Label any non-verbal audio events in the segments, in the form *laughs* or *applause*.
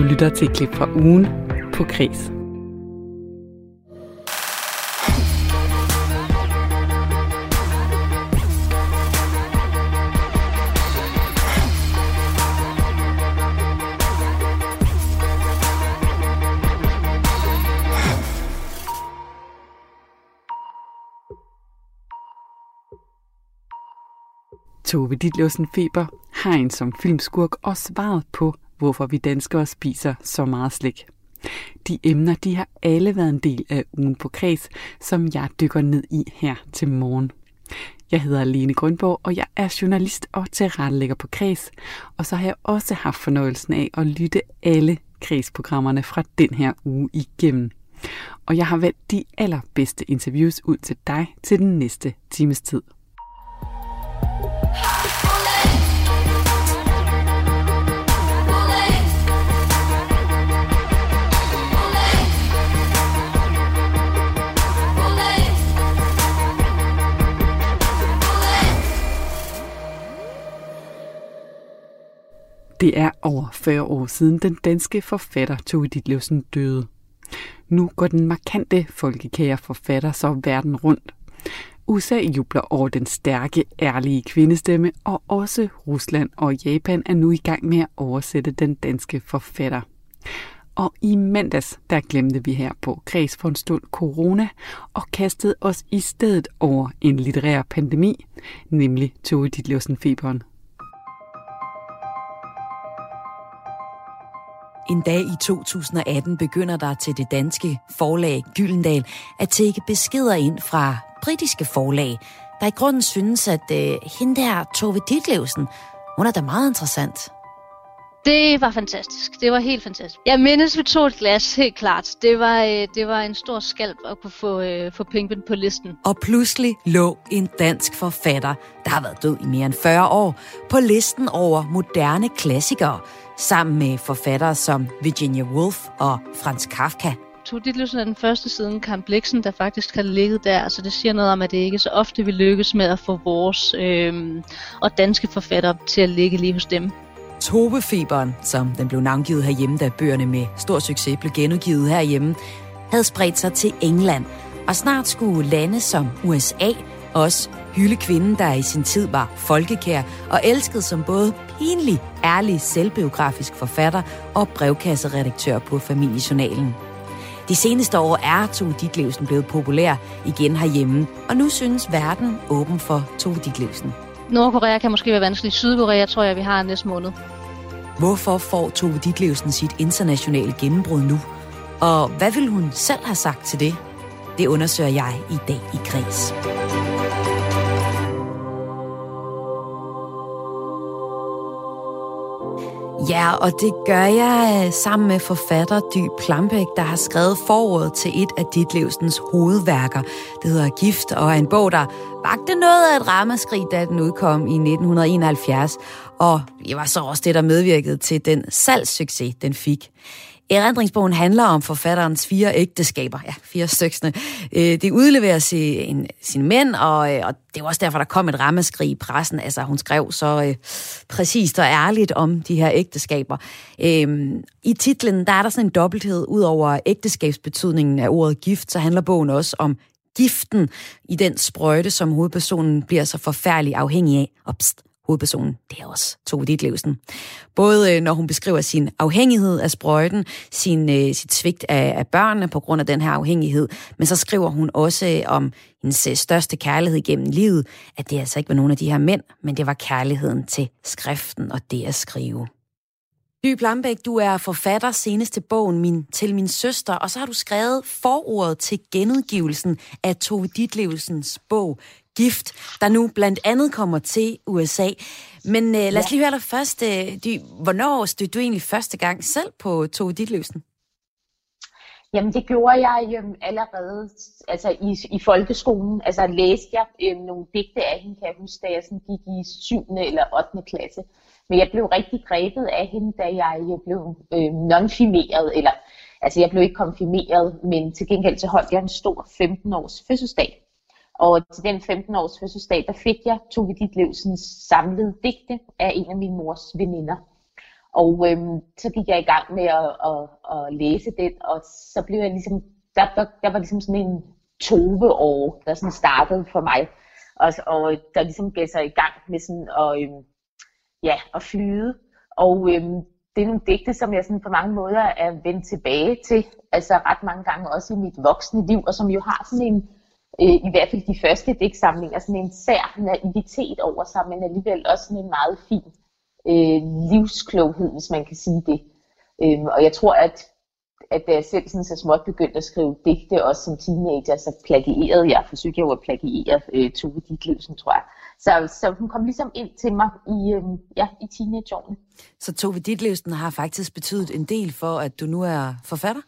Du lytter til et klip fra ugen på Kris. Tove Ditlevsen Feber har en som filmskurk og svaret på, hvorfor vi danskere spiser så meget slik. De emner de har alle været en del af ugen på kreds, som jeg dykker ned i her til morgen. Jeg hedder Lene Grundborg, og jeg er journalist og tilrettelægger på Kreds. Og så har jeg også haft fornøjelsen af at lytte alle Kreds-programmerne fra den her uge igennem. Og jeg har valgt de allerbedste interviews ud til dig til den næste times tid. Det er over 40 år siden den danske forfatter Tove Ditlevsen døde. Nu går den markante folkekære forfatter så verden rundt. USA jubler over den stærke, ærlige kvindestemme, og også Rusland og Japan er nu i gang med at oversætte den danske forfatter. Og i mandags, der glemte vi her på Kreds for en stund corona og kastede os i stedet over en litterær pandemi, nemlig Tove Ditlevsen En dag i 2018 begynder der til det danske forlag Gyldendal at tække beskeder ind fra britiske forlag, der i grunden synes, at øh, hende der Tove Ditlevsen, hun er da meget interessant. Det var fantastisk. Det var helt fantastisk. Jeg mindes, vi tog et glas, helt klart. Det var, øh, det var en stor skalp at kunne få, øh, få Pinkman på listen. Og pludselig lå en dansk forfatter, der har været død i mere end 40 år, på listen over moderne klassikere, sammen med forfattere som Virginia Woolf og Franz Kafka. Tove Ditlevsen er den første siden Kamp Bliksen, der faktisk har ligget der. Så det siger noget om, at det ikke så ofte vi lykkes med at få vores øh, og danske forfattere til at ligge lige hos dem. Tobefeberen, som den blev navngivet herhjemme, da bøgerne med stor succes blev genudgivet herhjemme, havde spredt sig til England, og snart skulle lande som USA også hylde kvinden, der i sin tid var folkekær og elsket som både pinlig, ærlig, selvbiografisk forfatter og brevkasseredaktør på Familiejournalen. De seneste år er Tove Ditlevsen blevet populær igen herhjemme, og nu synes verden åben for Tove Ditlevsen. Nordkorea kan måske være vanskeligt. Sydkorea tror jeg, vi har næste måned. Hvorfor får Tove Ditlevsen sit internationale gennembrud nu? Og hvad vil hun selv have sagt til det? Det undersøger jeg i dag i Græs. Ja, og det gør jeg øh, sammen med forfatter Dy Plambæk, der har skrevet forordet til et af Ditlevsens hovedværker. Det hedder Gift, og er en bog, der vagte noget af et ramaskrig, da den udkom i 1971. Og det var så også det, der medvirkede til den salgssucces, den fik. Erindringsbogen handler om forfatterens fire ægteskaber, ja, fire styksene. Øh, det udleverer sin, sine mænd, og, øh, og det var også derfor, der kom et rammeskrig i pressen. Altså, hun skrev så øh, præcist og ærligt om de her ægteskaber. Øhm, I titlen, der er der sådan en dobbelthed. ud over ægteskabsbetydningen af ordet gift, så handler bogen også om giften i den sprøjte, som hovedpersonen bliver så forfærdelig afhængig af. Opst hovedpersonen, det er også Tove Ditlevsen. Både øh, når hun beskriver sin afhængighed af sprøjten, sin, øh, sit svigt af, af børnene på grund af den her afhængighed, men så skriver hun også øh, om hendes største kærlighed gennem livet, at det altså ikke var nogen af de her mænd, men det var kærligheden til skriften og det at skrive. Dy Plambæk, du er forfatter senest til bogen min, Til min søster, og så har du skrevet forordet til genudgivelsen af Tove Ditlevsens bog gift, der nu blandt andet kommer til USA. Men øh, lad os lige høre dig først, øh, de, hvornår stødte du egentlig første gang selv på Tove Ditlevsen? Jamen det gjorde jeg øh, allerede altså i, i folkeskolen. Altså læste jeg øh, nogle digte af hende, kan jeg huske, da jeg sådan gik i 7. eller 8. klasse. Men jeg blev rigtig grebet af hende, da jeg blev øh, nonfirmeret, eller altså jeg blev ikke konfirmeret, men til gengæld så holdt jeg en stor 15 års fødselsdag. Og til den 15 års fødselsdag, der fik jeg Tove sådan samlede digte af en af min mors veninder. Og øhm, så gik jeg i gang med at, at, at læse den, og så blev jeg ligesom, der, der, der var ligesom sådan en tove-år, der sådan startede for mig. Og, og der ligesom gav sig i gang med sådan at, øhm, ja, at flyde. Og øhm, det er nogle digte, som jeg sådan på mange måder er vendt tilbage til, altså ret mange gange også i mit voksne liv, og som jo har sådan en, øh, i hvert fald de første digtsamlinger, sådan en sær naivitet over sig, men alligevel også sådan en meget fin øh, livskloghed, hvis man kan sige det. Øhm, og jeg tror, at, at da jeg selv sådan så småt begyndte at skrive digte, også som teenager, så plagierede jeg, forsøgte jeg jo at plagiere øh, Tove Ditlevsen, tror jeg. Så, så hun kom ligesom ind til mig i, øh, ja, i teenageårene. Så Tove Ditlevsen har faktisk betydet en del for, at du nu er forfatter?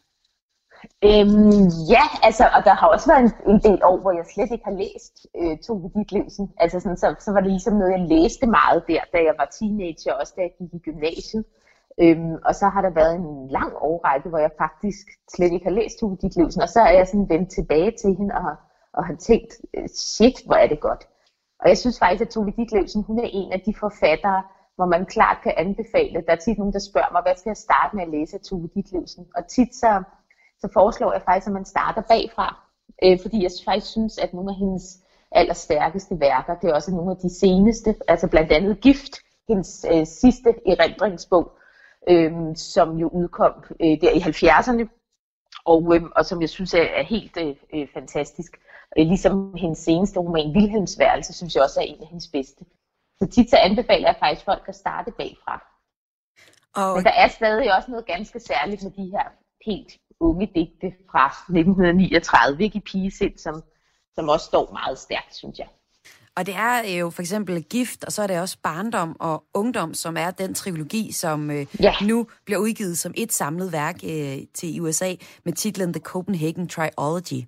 Øhm, ja, altså, og der har også været en, en del år, hvor jeg slet ikke har læst øh, Tove Ditlevsen. Altså sådan, så, så var det ligesom noget, jeg læste meget der, da jeg var teenager, også da jeg gik i gymnasiet. Øhm, og så har der været en lang årrække, hvor jeg faktisk slet ikke har læst Tove Ditlevsen, og så er jeg sådan vendt tilbage til hende og, og har tænkt, øh, shit, hvor er det godt. Og jeg synes faktisk, at Tove Ditlevsen, hun er en af de forfattere, hvor man klart kan anbefale. Der er tit nogen, der spørger mig, hvad skal jeg starte med at læse af Tove Ditlevsen? Og tit så så foreslår jeg faktisk, at man starter bagfra. Øh, fordi jeg faktisk synes, at nogle af hendes allerstærkeste værker, det er også nogle af de seneste, altså blandt andet Gift, hendes øh, sidste erindringsbog, øh, som jo udkom øh, der i 70'erne, og, øh, og som jeg synes er, er helt øh, øh, fantastisk. Øh, ligesom hendes seneste roman, Vilhelms Værelse, synes jeg også er en af hendes bedste. Så tit så anbefaler jeg faktisk folk at starte bagfra. Og... Men der er stadig også noget ganske særligt med de her helt unge digte fra 1939, ikke i pigesind, som, som også står meget stærkt, synes jeg. Og det er jo for eksempel Gift, og så er det også Barndom og Ungdom, som er den trilogi, som øh, ja. nu bliver udgivet som et samlet værk øh, til USA med titlen The Copenhagen Trilogy.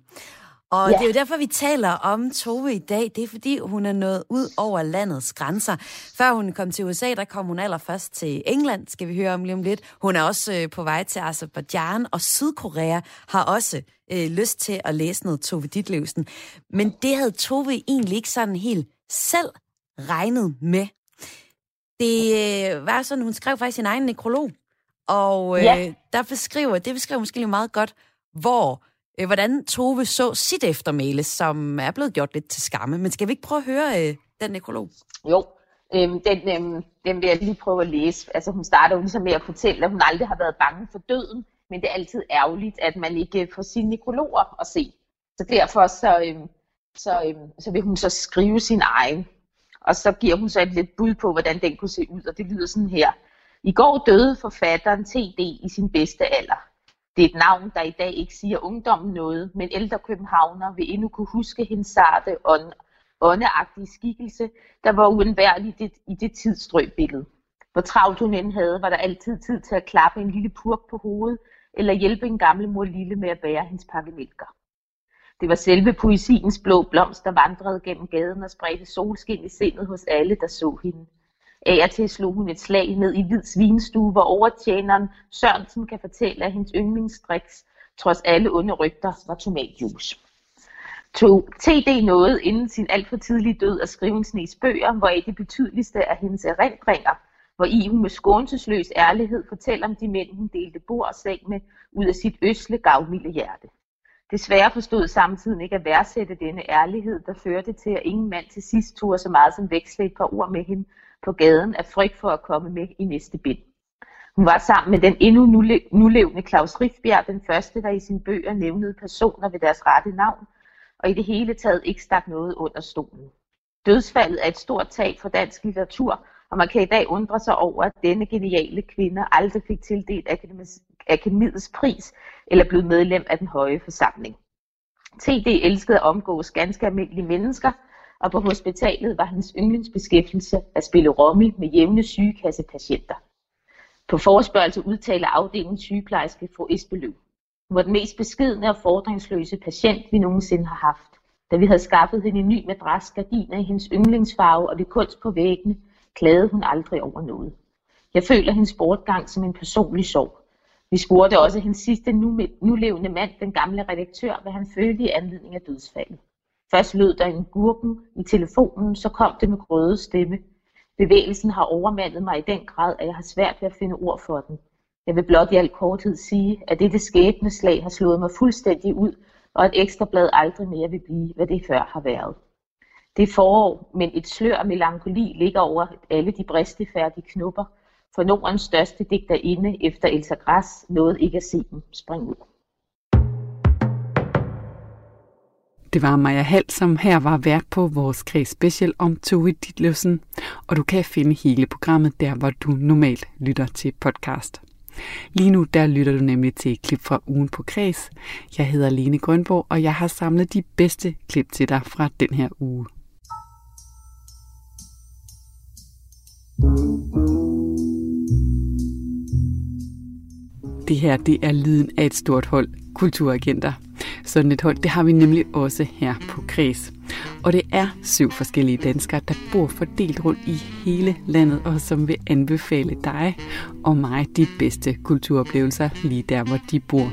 Og ja. det er jo derfor, vi taler om Tove i dag. Det er fordi, hun er nået ud over landets grænser. Før hun kom til USA, der kom hun allerførst til England, skal vi høre om lige om lidt. Hun er også øh, på vej til Azerbaijan, og Sydkorea har også øh, lyst til at læse noget Tove Ditlevsen. Men det havde Tove egentlig ikke sådan helt selv regnet med. Det øh, var sådan, hun skrev faktisk sin egen nekrolog, og øh, ja. der beskriver, det beskriver måske meget godt, hvor øh, hvordan Tove så sit eftermæle, som er blevet gjort lidt til skamme. Men skal vi ikke prøve at høre øh, den nekrolog? Jo, øhm, den, øhm, den vil jeg lige prøve at læse. Altså hun starter jo ligesom med at fortælle, at hun aldrig har været bange for døden, men det er altid ærgerligt, at man ikke øh, får sine nekrologer at se. Så derfor så, øhm, så, øhm, så vil hun så skrive sin egen. Og så giver hun så et lidt bud på, hvordan den kunne se ud, og det lyder sådan her. I går døde forfatteren TD i sin bedste alder. Det er et navn, der i dag ikke siger ungdommen noget, men ældre københavner vil endnu kunne huske hendes sarte ånd, åndeagtige skikkelse, der var uundværlig det, i det tidsstrøbillede. Hvor travlt hun end havde, var der altid tid til at klappe en lille purk på hovedet, eller hjælpe en gammel mor lille med at bære hendes pakke mælker. Det var selve poesiens blå blomst, der vandrede gennem gaden og spredte solskin i sindet hos alle, der så hende. Af og til slog hun et slag ned i hvid svinstue, hvor overtjeneren Sørensen kan fortælle, at hendes yndlingsdriks, trods alle onde rygter, var tomatjuice. Tog TD noget inden sin alt for tidlige død at skrive en snes bøger, hvor det betydeligste af hendes erindringer, hvor i hun med skånselsløs ærlighed fortæller om de mænd, hun delte bord og seng med, ud af sit øsle gavmilde hjerte. Desværre forstod samtidig ikke at værdsætte denne ærlighed, der førte til, at ingen mand til sidst tog så meget som veksle et par ord med hende, på gaden af frygt for at komme med i næste bind. Hun var sammen med den endnu nulevende Claus Rifbjerg, den første, der i sine bøger nævnede personer ved deres rette navn, og i det hele taget ikke stak noget under stolen. Dødsfaldet er et stort tab for dansk litteratur, og man kan i dag undre sig over, at denne geniale kvinde aldrig fik tildelt akademiets pris eller blev medlem af den høje forsamling. TD elskede at omgås ganske almindelige mennesker, og på hospitalet var hans yndlingsbeskæftigelse at spille romme med jævne sygekassepatienter. På forespørgelse udtaler afdelingen sygeplejerske fru Esbeløv. Hun var den mest beskidende og fordringsløse patient, vi nogensinde har haft. Da vi havde skaffet hende en ny madras, gardiner i hendes yndlingsfarve og det kunst på væggene, klagede hun aldrig over noget. Jeg føler hendes bortgang som en personlig sorg. Vi spurgte også hendes sidste nulevende mand, den gamle redaktør, hvad han følte i anledning af dødsfaldet. Først lød der en gurken i telefonen, så kom det med grøde stemme. Bevægelsen har overmandet mig i den grad, at jeg har svært ved at finde ord for den. Jeg vil blot i al korthed sige, at dette skæbneslag har slået mig fuldstændig ud, og et ekstra blad aldrig mere vil blive, hvad det før har været. Det er forår, men et slør af melankoli ligger over alle de bristefærdige knupper, for Nordens største digterinde efter Elsa Græs nåede ikke at se dem springe ud. Det var Maja Hall, som her var vært på vores kreds special om Tove Ditlevsen, og du kan finde hele programmet der, hvor du normalt lytter til podcast. Lige nu der lytter du nemlig til et klip fra ugen på kreds. Jeg hedder Lene Grønborg, og jeg har samlet de bedste klip til dig fra den her uge. Det her, det er lyden af et stort hold kulturagenter. Sådan et hold, det har vi nemlig også her på Kreds. Og det er syv forskellige danskere, der bor fordelt rundt i hele landet, og som vil anbefale dig og mig de bedste kulturoplevelser lige der, hvor de bor.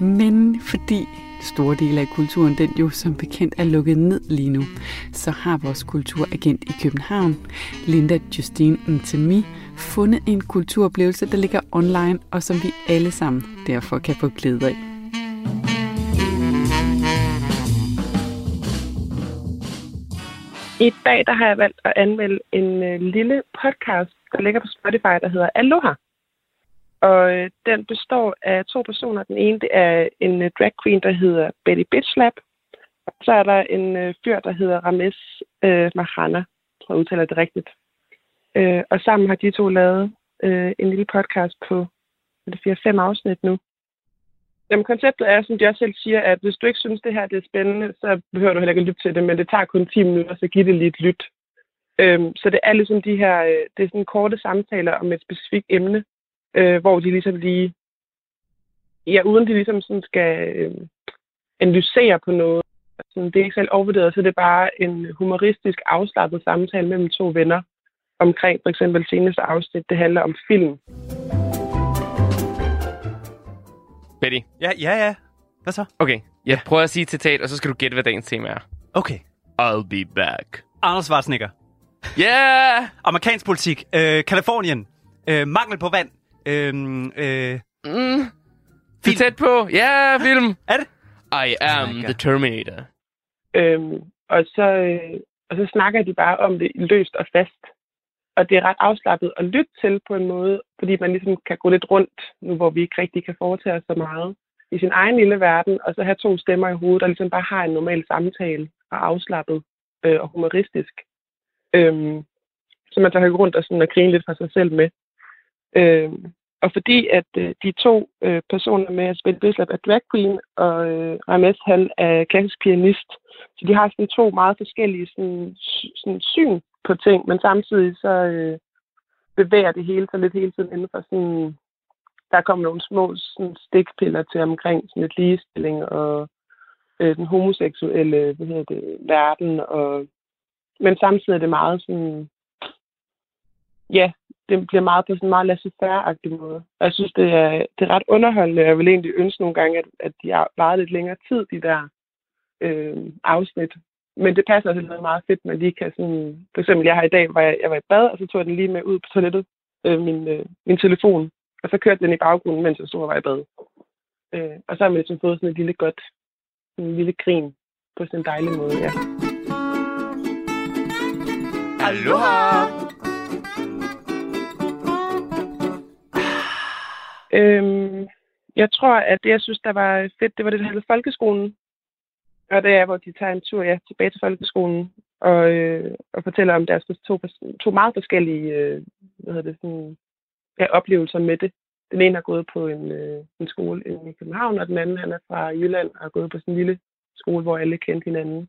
Men fordi store dele af kulturen, den jo som bekendt er lukket ned lige nu, så har vores kulturagent i København, Linda Justine Ntemi, fundet en kulturoplevelse, der ligger online, og som vi alle sammen derfor kan få glæde af. I dag der har jeg valgt at anmelde en øh, lille podcast, der ligger på Spotify, der hedder Aloha. Og øh, den består af to personer. Den ene det er en øh, drag queen, der hedder Betty Bitchlap. Og så er der en øh, fyr, der hedder Rames øh, Mahana. Jeg tror, jeg udtaler det rigtigt. Øh, og sammen har de to lavet øh, en lille podcast på 4-5 afsnit nu. Jamen, konceptet er, som de også selv siger, at hvis du ikke synes, det her det er spændende, så behøver du heller ikke at lytte til det, men det tager kun 10 minutter, så giv det lige et lyt. Øhm, så det er ligesom de her, øh, det er sådan korte samtaler om et specifikt emne, øh, hvor de ligesom lige, ja, uden de ligesom sådan skal øh, analysere på noget. Sådan, det er ikke selv overvurderet, så det er bare en humoristisk afslappet samtale mellem to venner omkring for eksempel seneste afsnit, det handler om film. Betty. Ja, ja, ja. Hvad så? Okay, jeg prøver at sige et citat, og så skal du gætte, hvad dagens tema er. Okay. I'll be back. Arnold Schwarzenegger. Yeah! Amerikansk politik. Øh, Kalifornien. Øh, mangel på vand. Øh, øh, Mm. Du er tæt på. Ja, yeah, film. *laughs* er det? I am Oh the. Terminator. Øhm, og, så, øh, og så snakker de bare om det løst og fast. Og det er ret afslappet at lytte til på en måde, fordi man ligesom kan gå lidt rundt, nu hvor vi ikke rigtig kan foretage os så meget i sin egen lille verden, og så have to stemmer i hovedet, der ligesom bare har en normal samtale og afslappet øh, og humoristisk. Øhm, så man tager kan gå rundt og, sådan, og grine lidt for sig selv med. Øhm, og fordi at øh, de to øh, personer med at spille Bislap er drag queen, og øh, Rames han er klassisk pianist, så de har sådan to meget forskellige sådan, sådan syn på ting, men samtidig så øh, bevæger det hele sig lidt hele tiden inden for sådan, der kommer nogle små sådan, stikpiller til omkring sådan lidt ligestilling og øh, den homoseksuelle hvad hedder det, verden, og, men samtidig er det meget sådan, ja, det bliver meget på sådan en meget laissez-faire-agtig måde. Og jeg synes, det er, det er ret underholdende, jeg vil egentlig ønske nogle gange, at, at de har varet lidt længere tid, de der øh, afsnit. Men det passer også noget meget fedt, man lige kan sådan... For eksempel, jeg har i dag, hvor jeg, jeg var i bad, og så tog jeg den lige med ud på toilettet, øh, min, øh, min telefon. Og så kørte den i baggrunden, mens jeg stod og var i bad. Øh, og så har man ligesom fået sådan et lille godt, en lille grin på sådan en dejlig måde, ja. Aloha! Øhm, jeg tror, at det, jeg synes, der var fedt, det var det, der hedder folkeskolen. Og det er, hvor de tager en tur ja, tilbage til folkeskolen og, øh, og fortæller om deres to, to meget forskellige øh, hvad hedder det, sådan, ja, oplevelser med det. Den ene har gået på en, øh, en skole i København, og den anden han er fra Jylland og har gået på sådan en lille skole, hvor alle kendte hinanden.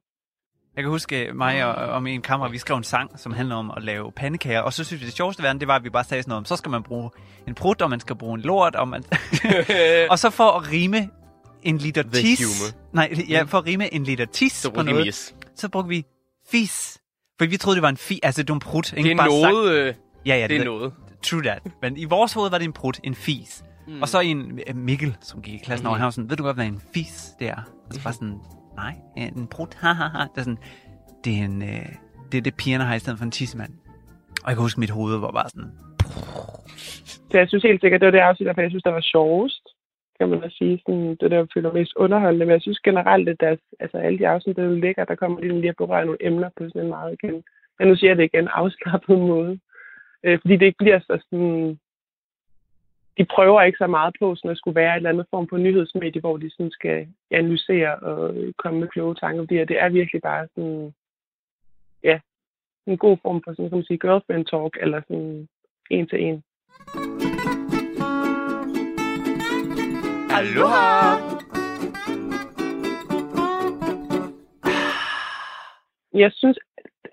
Jeg kan huske mig og, og min kammerat, vi skrev en sang, som handler om at lave pandekager. Og så synes vi, det sjoveste verden, det var, at vi bare sagde sådan noget om, så skal man bruge en prut, og man skal bruge en lort, og man... *laughs* *laughs* og så for at rime en liter The tis... humor. Nej, ja, for at rime en liter tis Så på noget, yes. så brugte vi fis. For vi troede, det var en fi, altså det var en prut. Det ikke? er Bare sagt- noget. Øh, Ja, ja, det er noget. True that. Men i vores hoved var det en prut, en fis. Mm. Og så en øh, Mikkel, som gik i klassen mm. over, han var sådan, ved du godt, hvad en fis det er? Og så var sådan, nej, en prut, ha, ha, ha. Det er sådan, det er, en, øh, det, er det pigerne har i stedet for en tissemand. Og jeg kan huske, mit hoved var bare sådan... Så jeg synes helt sikkert, det var det afsnit, derfor jeg synes, der var sjovest, kan man også sige. Sådan, det der føler mest underholdende. Men jeg synes generelt, at deres, altså, alle de afsnit, der ligger, der kommer de lige at berøre nogle emner på sådan en meget igen. Men nu siger jeg det igen, afslappet måde. Øh, fordi det ikke bliver så sådan... De prøver ikke så meget på sådan at skulle være et eller andet form for nyhedsmedie, hvor de sådan skal analysere og komme med kloge tanker. Fordi det er virkelig bare sådan... Ja, en god form for sådan, kan man sige, girlfriend talk, eller sådan en til en. Aloha! Jeg synes,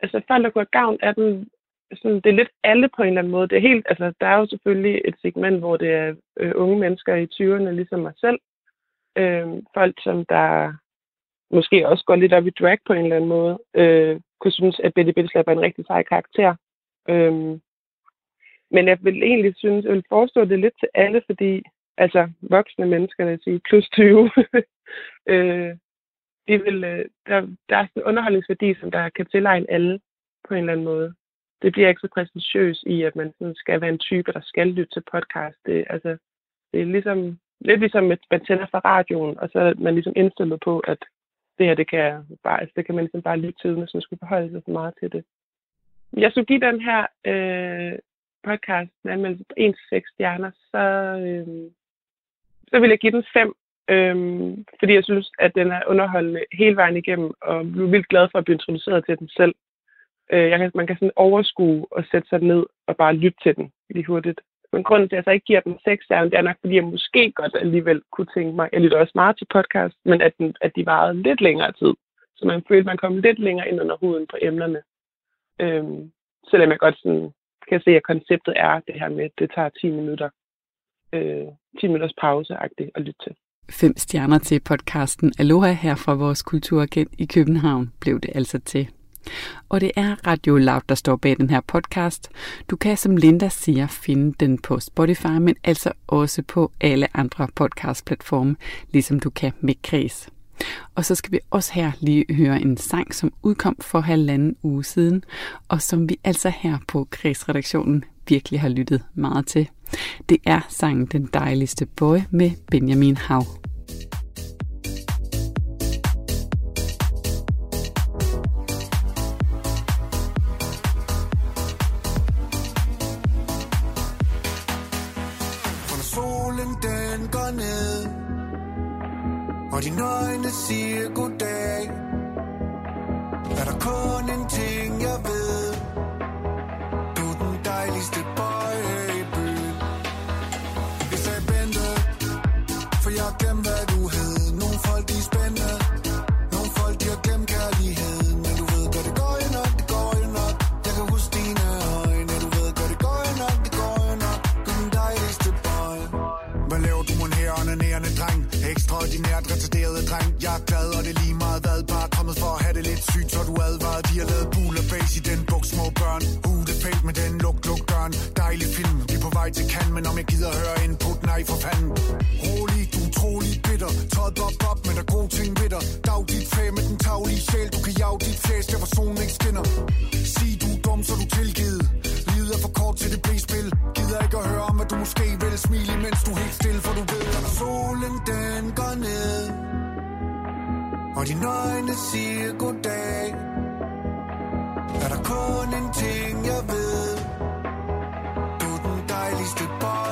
altså folk, der kunne have gavn af den, sådan, det er lidt alle på en eller anden måde. Det er helt, altså, der er jo selvfølgelig et segment, hvor det er øh, unge mennesker i 20'erne, ligesom mig selv. Øh, folk, som der måske også går lidt op i drag på en eller anden måde, øh, kunne synes, at Betty Bitteslap er en rigtig sej karakter. Øh, men jeg vil egentlig synes, jeg vil forestå det lidt til alle, fordi altså voksne mennesker, lad os sige, plus 20, *laughs* øh, de vil, øh, der, der er sådan en underholdningsværdi, som der kan tilegne alle på en eller anden måde. Det bliver ikke så præsentøs i, at man sådan skal være en type, der skal lytte til podcast. Det, altså, det er ligesom, lidt ligesom, at man tænder fra radioen, og så er man ligesom indstillet på, at det her, det kan, bare, altså, det kan man ligesom bare lytte til, hvis man skulle forholde sig så meget til det. Jeg skulle give den her øh, podcast en anmeldelse på 1-6 stjerner, så, øh, så vil jeg give den 5, øhm, fordi jeg synes, at den er underholdende hele vejen igennem, og jeg er vildt glad for at blive introduceret til den selv. Øh, jeg kan, man kan sådan overskue og sætte sig ned og bare lytte til den lige hurtigt. Men grunden til, at jeg så ikke giver den 6 stjerner, det er nok, fordi jeg måske godt alligevel kunne tænke mig, jeg lytter også meget til podcast, men at, den, at de varede lidt længere tid. Så man følte, man kom lidt længere ind under huden på emnerne. Øhm, selvom jeg godt sådan kan se, at konceptet er det her med, at det tager 10 minutter, øh, 10 minutters pause at lytte til. Fem stjerner til podcasten Aloha her fra vores kulturagent i København blev det altså til. Og det er Radio Loud, der står bag den her podcast. Du kan, som Linda siger, finde den på Spotify, men altså også på alle andre podcastplatforme, ligesom du kan med Kreds. Og så skal vi også her lige høre en sang, som udkom for halvanden uge siden, og som vi altså her på Kredsredaktionen virkelig har lyttet meget til. Det er sangen Den dejligste boy med Benjamin Hav. Siger goddag. Er der kun en ting jeg ved? Ekstraordinært retarderede dreng Jeg er glad, og det er lige meget hvad Bare kommet for at have det lidt sygt, så du advaret De har lavet bul og base i den buk, små børn. Uh, det med den luk, luk døren. Dejlig film, vi er på vej til kan Men om jeg gider høre input, nej for fanden. Rolig, du er utrolig bitter. Tøjet op, op, men der er gode ting ved dig. Dag dit fag med den taglige sjæl. Du kan jage dit flæs, der hvor solen ikke skinner. Sig du er dum, så du tilgivet lyder for kort til det bliver spil Gider ikke at høre om, at du måske vil Smile imens du er helt stille, for du ved Når solen den går ned Og dine øjne siger goddag Er der kun en ting, jeg ved. Du er den dejligste boy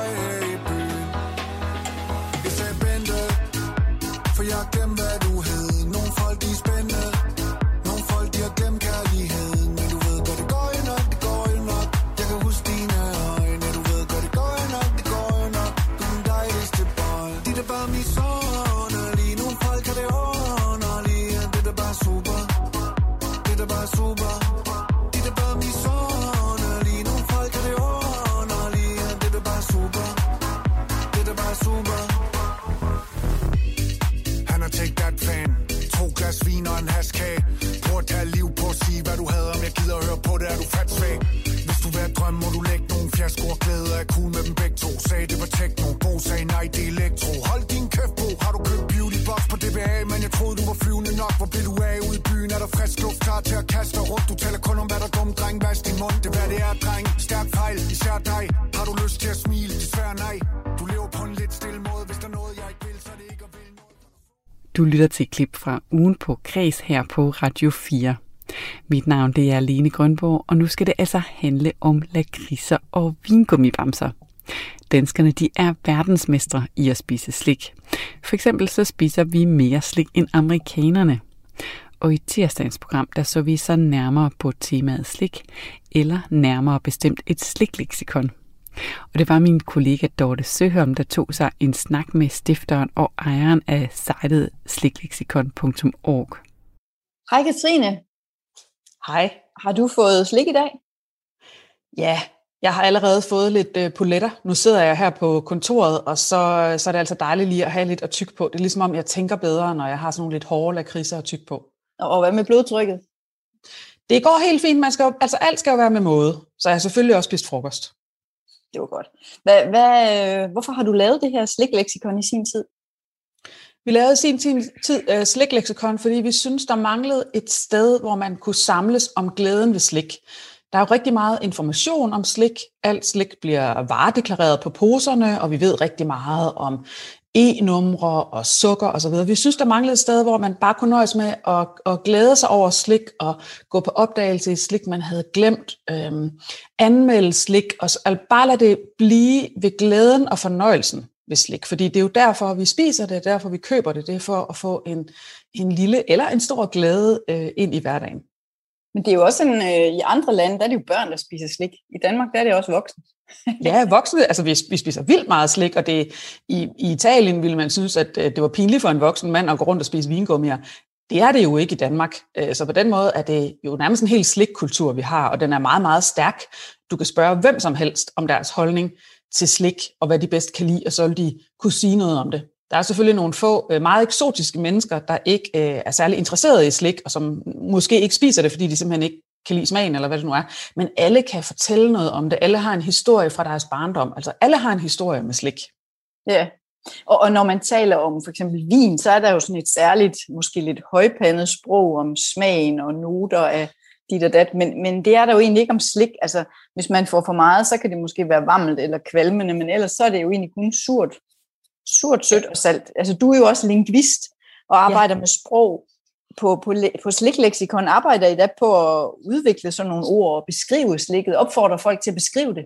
dig rundt Du taler kun om hvad der er dumt dreng Vask din mund Det er hvad det er dreng Stærk fejl, især dig Har du lyst til at smile, desværre nej Du lever på en lidt stille måde Hvis der er noget, jeg ikke vil, så er det ikke at vil noget Du lytter til et klip fra ugen på Kreds her på Radio 4. Mit navn det er Lene Grønborg, og nu skal det altså handle om lakridser og vingummibamser. Danskerne de er verdensmestre i at spise slik. For eksempel så spiser vi mere slik end amerikanerne. Og i tirsdagens program, der så vi så nærmere på temaet slik, eller nærmere bestemt et slikleksikon. Og det var min kollega Dorte Søholm, der tog sig en snak med stifteren og ejeren af sitet slikleksikon.org. Hej Katrine. Hej. Har du fået slik i dag? Ja, jeg har allerede fået lidt øh, poletter. Nu sidder jeg her på kontoret, og så, så er det altså dejligt lige at have lidt at tykke på. Det er ligesom om, jeg tænker bedre, når jeg har sådan nogle lidt hårde lakridser at tykke på. Og hvad med blodtrykket? Det går helt fint. Man skal jo, altså alt skal jo være med måde. Så jeg har selvfølgelig også spist frokost. Det var godt. Hvad, hvad, øh, hvorfor har du lavet det her slikleksikon i sin tid? Vi lavede i sin tid, uh, slikleksikon, fordi vi synes, der manglede et sted, hvor man kunne samles om glæden ved slik. Der er jo rigtig meget information om slik. Alt slik bliver varedeklareret på poserne, og vi ved rigtig meget om e-numre og sukker osv. Vi synes, der manglede et sted, hvor man bare kunne nøjes med at, at glæde sig over slik og gå på opdagelse i slik, man havde glemt, øhm, anmelde slik, og altså bare lade det blive ved glæden og fornøjelsen ved slik. Fordi det er jo derfor, vi spiser det, derfor vi køber det, det er for at få en, en lille eller en stor glæde øh, ind i hverdagen. Men det er jo også en, øh, i andre lande, der er det jo børn, der spiser slik. I Danmark, der er det også voksne. ja, voksne, altså vi, vi spiser vildt meget slik, og det, i, i Italien ville man synes, at øh, det var pinligt for en voksen mand at gå rundt og spise vingummier. Det er det jo ikke i Danmark. Øh, så på den måde er det jo nærmest en helt slikkultur, vi har, og den er meget, meget stærk. Du kan spørge hvem som helst om deres holdning til slik, og hvad de bedst kan lide, og så vil de kunne sige noget om det. Der er selvfølgelig nogle få øh, meget eksotiske mennesker, der ikke øh, er særlig interesserede i slik, og som måske ikke spiser det, fordi de simpelthen ikke kan lide smagen, eller hvad det nu er. Men alle kan fortælle noget om det. Alle har en historie fra deres barndom. Altså alle har en historie med slik. Ja, og, og når man taler om for eksempel vin, så er der jo sådan et særligt, måske lidt højpandet sprog om smagen og noter af dit og dat, men, men det er der jo egentlig ikke om slik. Altså, hvis man får for meget, så kan det måske være varmt eller kvalmende, men ellers så er det jo egentlig kun surt. Surt, sødt og salt. Altså, du er jo også lingvist og arbejder ja. med sprog på, på, på slikleksikon arbejder I da på at udvikle sådan nogle ord og beskrive slikket, opfordrer folk til at beskrive det?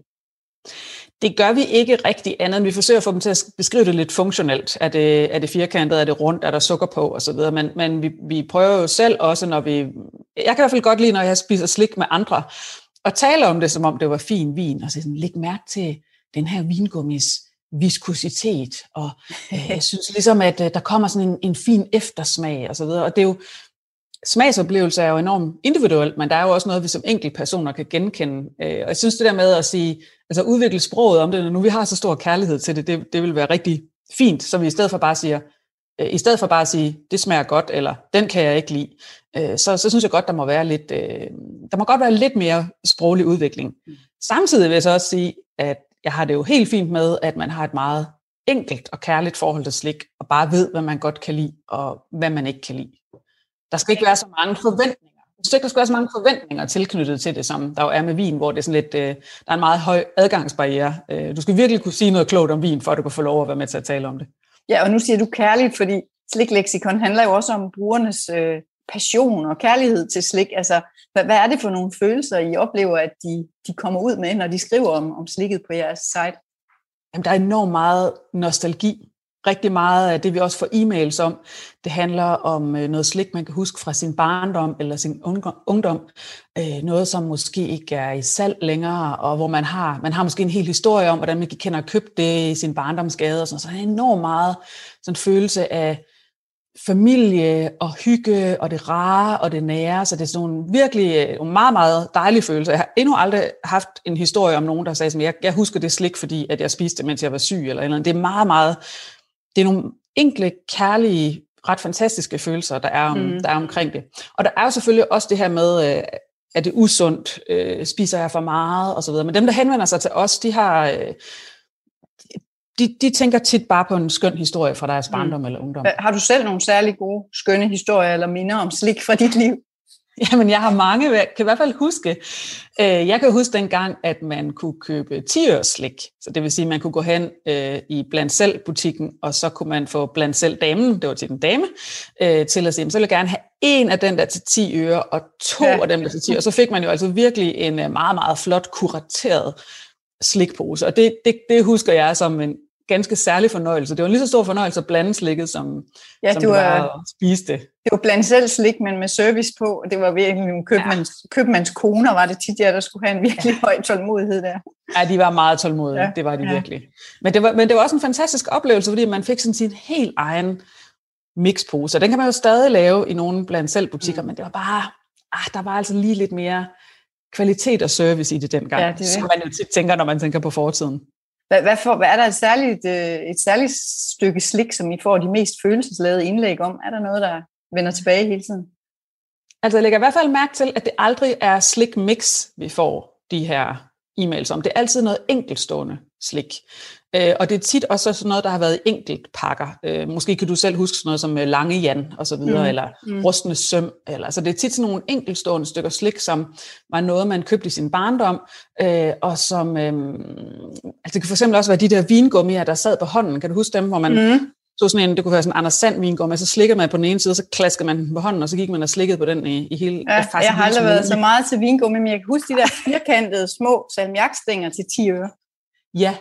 Det gør vi ikke rigtig andet, end vi forsøger at få dem til at beskrive det lidt funktionelt. Er det, er det firkantet, er det rundt, er der sukker på osv. Men, men vi, vi prøver jo selv også, når vi... Jeg kan i hvert fald godt lide, når jeg spiser slik med andre, at tale om det, som om det var fin vin, og så sådan, læg mærke til den her vingummis viskositet, og øh, jeg synes ligesom, at øh, der kommer sådan en, en fin eftersmag og så videre, og det er jo, smagsoplevelse er jo enormt individuelt, men der er jo også noget, vi som personer kan genkende. Øh, og jeg synes det der med at sige, altså udvikle sproget om det, når nu vi har så stor kærlighed til det, det, det vil være rigtig fint, så vi i stedet for bare siger, øh, i stedet for bare at sige, det smager godt, eller den kan jeg ikke lide, øh, så, så synes jeg godt, der må være lidt, der må godt være lidt mere sproglig udvikling. Samtidig vil jeg så også sige, at jeg har det jo helt fint med, at man har et meget enkelt og kærligt forhold til slik, og bare ved, hvad man godt kan lide, og hvad man ikke kan lide. Der skal ikke være så mange forventninger. Jeg synes ikke, der skal være så mange forventninger tilknyttet til det, som der jo er med vin, hvor det er sådan lidt, øh, der er en meget høj adgangsbarriere. Øh, du skal virkelig kunne sige noget klogt om vin, for at du kan få lov at være med til at tale om det. Ja, og nu siger du kærligt, fordi slikleksikon handler jo også om brugernes øh, passion og kærlighed til slik. Altså, hvad, hvad er det for nogle følelser, I oplever, at de, de kommer ud med, når de skriver om, om slikket på jeres site? Jamen, der er enormt meget nostalgi rigtig meget af det, vi også får e-mails om, det handler om øh, noget slik, man kan huske fra sin barndom eller sin ungdom. Øh, noget, som måske ikke er i salg længere, og hvor man har, man har måske en hel historie om, hvordan man gik og købte det i sin barndomsgade. Og sådan. Så der er enormt meget sådan en følelse af familie og hygge og det rare og det nære. Så det er sådan nogle virkelig øh, nogle meget, meget dejlige følelser. Jeg har endnu aldrig haft en historie om nogen, der sagde, at jeg, jeg husker det slik, fordi at jeg spiste det, mens jeg var syg. Eller, eller Det er meget, meget det er nogle enkle, kærlige, ret fantastiske følelser, der er, om, mm. der er omkring det. Og der er jo selvfølgelig også det her med, øh, at det er usundt, øh, spiser jeg for meget osv. Men dem, der henvender sig til os, de har... De, de tænker tit bare på en skøn historie fra deres mm. barndom mm. eller ungdom. Har du selv nogle særlig gode, skønne historier eller minder om slik fra dit liv? *laughs* Jamen, jeg har mange. Jeg kan i hvert fald huske, øh, jeg kan huske dengang, at man kunne købe 10 slik. Så det vil sige, at man kunne gå hen øh, i blandt selv butikken, og så kunne man få blandt selv damen, det var til den dame, øh, til at sige, så vil jeg gerne have en af den der til 10 øre, og to ja. af dem der til 10 øre. Så fik man jo altså virkelig en meget, meget flot kurateret slikpose. Og det, det, det husker jeg som en ganske særlig fornøjelse. Det var en lige så stor fornøjelse at blande slikket, som, ja, som det var, at spise det. Det var blandt selv slik, men med service på. Det var virkelig nogle købmands, ja. købmands koner, var det tit, der, der skulle have en virkelig ja. høj tålmodighed der. Ja, de var meget tålmodige. Ja. Det var de ja. virkelig. Men det, var, men det var også en fantastisk oplevelse, fordi man fik sådan sin helt egen mixpose. Og den kan man jo stadig lave i nogle blandt selv butikker, mm. men det var bare, ah, der var altså lige lidt mere kvalitet og service i det dengang, ja, det som man jo tit tænker, når man tænker på fortiden. Hvad, hvad, for, hvad er der et særligt, øh, et særligt stykke slik, som I får de mest følelsesladede indlæg om? Er der noget, der vender tilbage hele tiden? Altså jeg lægger i hvert fald mærke til, at det aldrig er slik mix, vi får de her e-mails om. Det er altid noget enkeltstående slik. Øh, og det er tit også sådan noget, der har været enkelt pakker. Øh, måske kan du selv huske sådan noget som øh, Lange Jan og så videre, mm. eller mm. Rustende Søm. Eller, så det er tit sådan nogle enkeltstående stykker slik, som var noget, man købte i sin barndom, øh, og som, øh, altså det kan for eksempel også være de der vingummier, der sad på hånden. Kan du huske dem, hvor man mm. så sådan en, det kunne være sådan en Anders Sand vingummi, så slikker man på den ene side, så klasker man den på hånden, og så gik man og slikkede på den i, i hele... Ja, jeg har aldrig været så meget til vingummi, men jeg kan huske de der firkantede små salmiakstænger til 10 øre. Ja,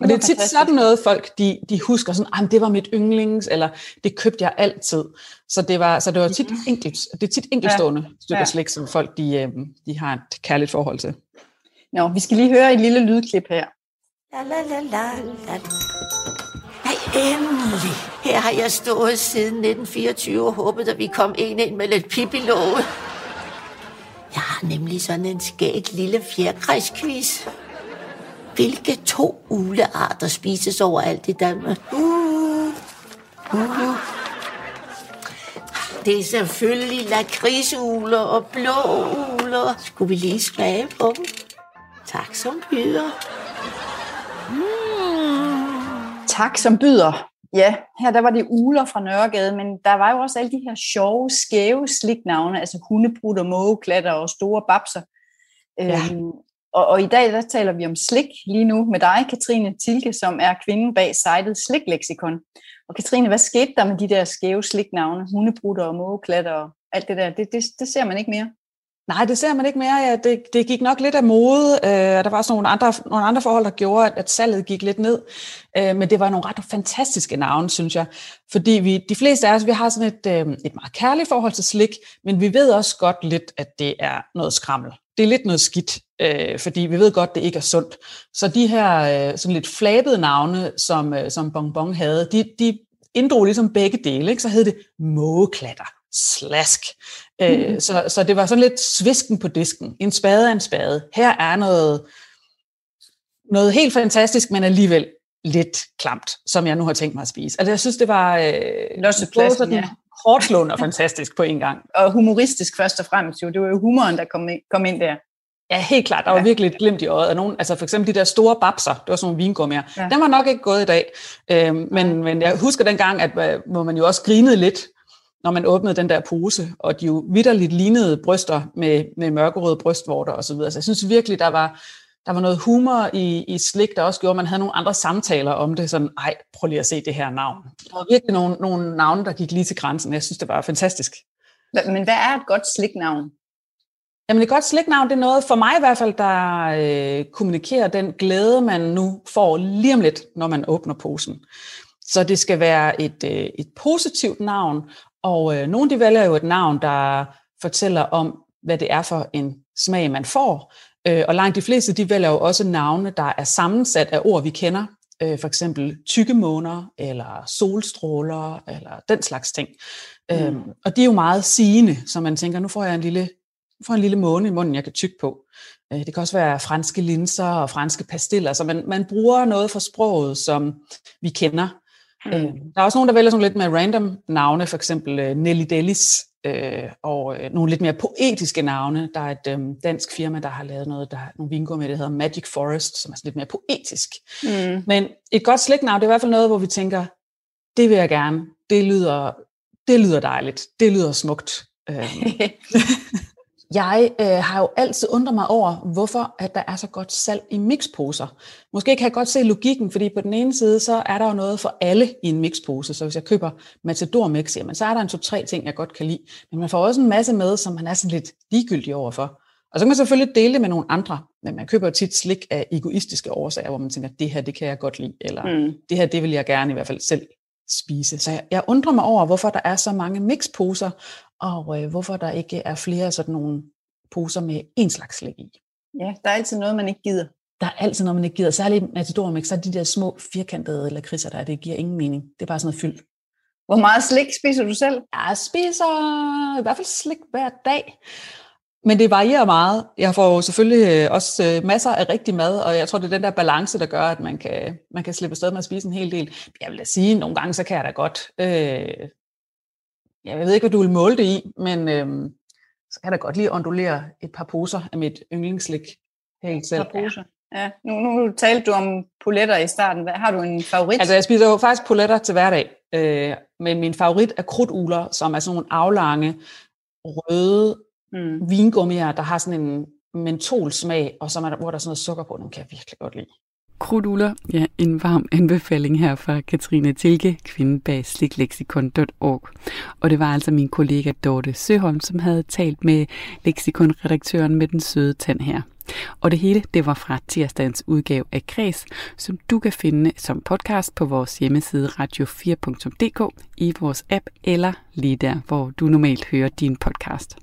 og det er tit sådan noget, folk de, de husker sådan, at det var mit yndlings, eller det købte jeg altid. Så det var, så det var tit, enkelt, det er tit enkeltstående ja. stykker ja. slik, som folk de, øh, de har et kærligt forhold til. Nå, vi skal lige høre et lille lydklip her. La, la, la, la, la. Nej, endelig. Her har jeg stået siden 1924 og håbet, at vi kom en ind med lidt pip i låget. Jeg har nemlig sådan en skægt lille fjerkræsquiz. Hvilke to ulearter spises overalt i Danmark? Uh, uh. Det er selvfølgelig lakridsuler og blå uler. Skulle vi lige smage på dem? Tak som byder. Mm. Tak som byder. Ja, her der var det uler fra Nørregade, men der var jo også alle de her sjove, skæve sliknavne, altså hundebrud og mågeklatter og store babser. Ja. Øhm, og, og i dag der taler vi om slik lige nu med dig, Katrine Tilke, som er kvinden bag sitet Slikleksikon. Og Katrine, hvad skete der med de der skæve sliknavne, hundebrutter og mågeklatter og alt det der? Det, det, det ser man ikke mere. Nej, det ser man ikke mere. Ja, det, det gik nok lidt af mode. Øh, der var også nogle andre, nogle andre forhold, der gjorde, at salget gik lidt ned. Øh, men det var nogle ret fantastiske navne, synes jeg. Fordi vi, de fleste af os, vi har sådan et, øh, et meget kærligt forhold til slik, men vi ved også godt lidt, at det er noget skrammel det er lidt noget skidt, øh, fordi vi ved godt, det ikke er sundt. Så de her øh, sådan lidt flabede navne, som, øh, som Bonbon havde, de, de inddrog ligesom begge dele. Ikke? Så hed det mågeklatter, slask. Øh, så, så det var sådan lidt svisken på disken. En spade er en spade. Her er noget, noget helt fantastisk, men alligevel lidt klamt, som jeg nu har tænkt mig at spise. Altså jeg synes, det var øh, pladsen, ja. hårdt og fantastisk på en gang. Og humoristisk først og fremmest jo. Det var jo humoren, der kom ind, kom ind der. Ja, helt klart. Der var ja. virkelig et glimt i øjet. Nogen, altså for eksempel de der store babser, det var sådan nogle vingummier. Ja. Den var nok ikke gået i dag. Øhm, men, men jeg husker dengang, at øh, hvor man jo også grinede lidt, når man åbnede den der pose, og de jo vidderligt lignede bryster med, med mørkerøde brystvorter osv. Så, videre. så jeg synes virkelig, der var, der var noget humor i, i slik, der også gjorde, at man havde nogle andre samtaler om det. Sådan, ej, prøv lige at se det her navn. Der var virkelig nogle, nogle navne, der gik lige til grænsen. Jeg synes, det var fantastisk. Men hvad er et godt sliknavn? Jamen et godt sliknavn, det er noget for mig i hvert fald, der øh, kommunikerer den glæde, man nu får lige om lidt, når man åbner posen. Så det skal være et, øh, et positivt navn, og øh, nogle de vælger jo et navn, der fortæller om, hvad det er for en smag, man får. Øh, og langt de fleste, de vælger jo også navne, der er sammensat af ord, vi kender. Øh, for eksempel tykkemåner, eller solstråler, eller den slags ting. Mm. Øhm, og de er jo meget sigende, så man tænker, nu får jeg en lille får en lille måne i munden, jeg kan tykke på. Øh, det kan også være franske linser og franske pastiller, så man, man bruger noget fra sproget, som vi kender. Mm. Der er også nogen, der vælger sådan lidt mere random navne, for eksempel øh, Nelly Delis, og nogle lidt mere poetiske navne. Der er et øhm, dansk firma, der har lavet noget, der har nogle vingummi, der hedder Magic Forest, som er sådan lidt mere poetisk. Mm. Men et godt slægtnavn, det er i hvert fald noget, hvor vi tænker, det vil jeg gerne, det lyder, det lyder dejligt, det lyder smukt. Øhm. *laughs* Jeg øh, har jo altid undret mig over, hvorfor at der er så godt salg i mixposer. Måske kan jeg godt se logikken, fordi på den ene side, så er der jo noget for alle i en mixpose. Så hvis jeg køber Matador Mix, jamen, så er der en to-tre ting, jeg godt kan lide. Men man får også en masse med, som man er sådan lidt ligegyldig overfor. Og så kan man selvfølgelig dele det med nogle andre, men man køber jo tit slik af egoistiske årsager, hvor man tænker, det her, det kan jeg godt lide, eller mm. det her, det vil jeg gerne i hvert fald selv spise. Så jeg, jeg undrer mig over, hvorfor der er så mange mixposer, og øh, hvorfor der ikke er flere sådan nogle poser med en slags slik i. Ja, der er altid noget, man ikke gider. Der er altid noget, man ikke gider. Særligt Matador Mix, så er de der små firkantede lakridser der, det giver ingen mening. Det er bare sådan noget fyldt. Hvor meget slik spiser du selv? Jeg spiser i hvert fald slik hver dag. Men det varierer meget. Jeg får selvfølgelig øh, også øh, masser af rigtig mad, og jeg tror, det er den der balance, der gør, at man kan, man kan slippe afsted med at spise en hel del. Jeg vil da sige, at nogle gange, så kan jeg da godt... Øh, jeg ved ikke, hvad du vil måle det i, men øh, så kan jeg da godt lige ondulere et par poser af mit yndlingsslik helt selv. Et par poser? Ja. Nu, nu talte du om poletter i starten. Hvad, har du en favorit? Altså, jeg spiser jo faktisk poletter til hverdag, øh, men min favorit er krudtugler, som er sådan nogle aflange, røde mm. vingummier, der har sådan en mentolsmag, og som er, hvor der er sådan noget sukker på. Dem kan jeg virkelig godt lide. Krudtugler, ja, en varm anbefaling her fra Katrine Tilke, kvinde bag sliklexikon.org. Og det var altså min kollega Dorte Søholm, som havde talt med leksikonredaktøren med den søde tand her. Og det hele, det var fra tirsdagens udgave af Kreds, som du kan finde som podcast på vores hjemmeside radio4.dk, i vores app eller lige der, hvor du normalt hører din podcast.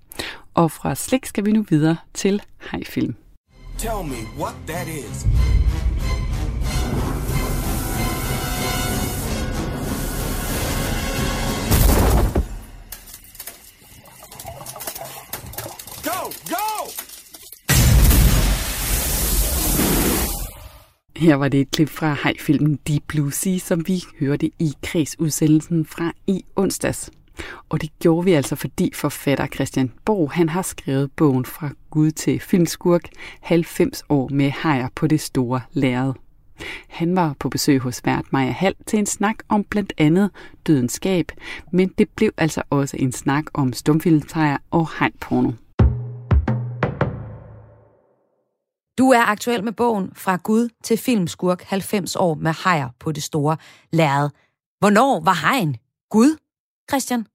Og fra slik skal vi nu videre til Hejfilm. Tell me what that is. Go, go! Her var det et klip fra hejfilmen Deep Blue Sea, som vi hørte i kredsudsendelsen fra i onsdags. Og det gjorde vi altså, fordi forfatter Christian Bo, han har skrevet bogen fra Gud til filmskurk 90 år med hejer på det store lærred. Han var på besøg hos vært Maja Hall til en snak om blandt andet dødenskab, men det blev altså også en snak om stumfilmtræer og hejporno. Du er aktuel med bogen Fra Gud til Filmskurk 90 år med hejer på det store lærred. Hvornår var hegn Gud, Christian?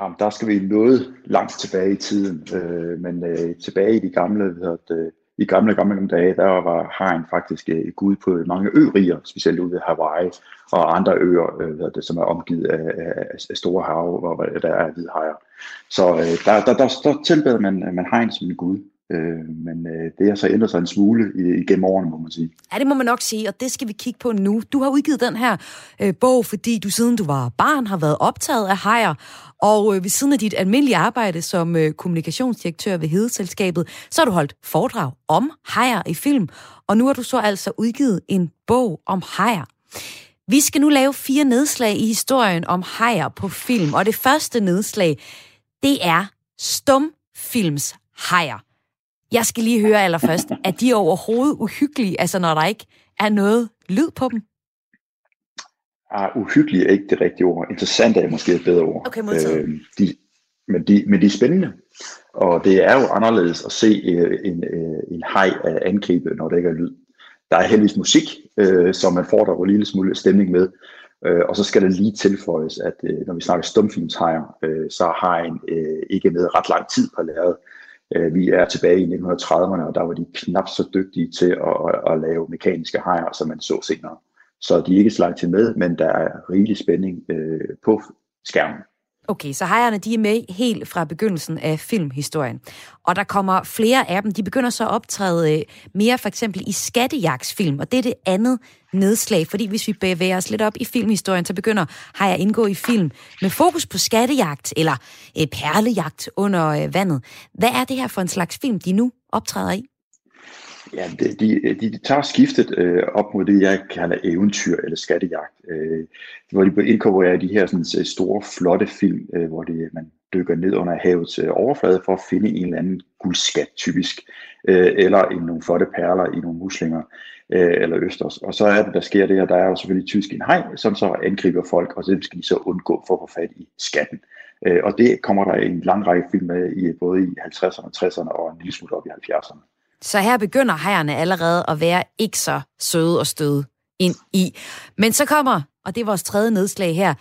Jamen, der skal vi noget langt tilbage i tiden, øh, men øh, tilbage i de gamle, øh, i gamle, gamle dage, der var hajen faktisk øh, gud på mange øriger, specielt ude ved Hawaii og andre øer, øh, det, som er omgivet af, af, af store hav, hvor der er hvide hajer. Så øh, der, der, der, der tilbeder man, man hajen som en gud. Øh, men øh, det har så ændret sig en smule igennem årene, må man sige. Ja, det må man nok sige, og det skal vi kigge på nu. Du har udgivet den her øh, bog, fordi du siden du var barn har været optaget af hajer, og øh, ved siden af dit almindelige arbejde som øh, kommunikationsdirektør ved Hedeselskabet, så har du holdt foredrag om hajer i film, og nu har du så altså udgivet en bog om hajer. Vi skal nu lave fire nedslag i historien om hajer på film, og det første nedslag, det er stumfilms hajer. Jeg skal lige høre allerførst, er de overhovedet uhyggelige, altså når der ikke er noget lyd på dem? Ah, uhyggelig er ikke det rigtige ord. Interessant er måske et bedre ord. Okay, modtaget. Øh, de, men, de, men de er spændende. Og det er jo anderledes at se øh, en, øh, en hej angribe, når der ikke er lyd. Der er heldigvis musik, øh, som man får der en lille smule stemning med. Øh, og så skal det lige tilføjes, at øh, når vi snakker stumfilmshajer, øh, så har hajen øh, ikke med ret lang tid på lærret. Øh, vi er tilbage i 1930'erne, og der var de knap så dygtige til at, at, at lave mekaniske hajer, som man så senere. Så de er ikke slagt til med, men der er rigelig spænding øh, på skærmen. Okay, så hejerne de er med helt fra begyndelsen af filmhistorien. Og der kommer flere af dem. De begynder så at optræde øh, mere for eksempel i skattejagtsfilm, og det er det andet nedslag. Fordi hvis vi bevæger os lidt op i filmhistorien, så begynder Hejer at indgå i film med fokus på skattejagt eller øh, perlejagt under øh, vandet. Hvad er det her for en slags film, de nu optræder i? Ja, de, de, de tager skiftet øh, op mod det, jeg kalder eventyr eller skattejagt, øh, hvor de inkorporerer de her sådan, øh, store, flotte film, øh, hvor de, man dykker ned under havets øh, overflade for at finde en eller anden guldskat typisk, øh, eller i nogle flotte perler i nogle muslinger øh, eller østers. Og så er det, der sker det her, der er jo selvfølgelig tysk en hej, som så angriber folk, og så skal de så undgå for at få fat i skatten. Øh, og det kommer der en lang række film med i både i 50'erne, 60'erne og en lille smule op i 70'erne. Så her begynder hejerne allerede at være ikke så søde og støde ind i. Men så kommer, og det er vores tredje nedslag her,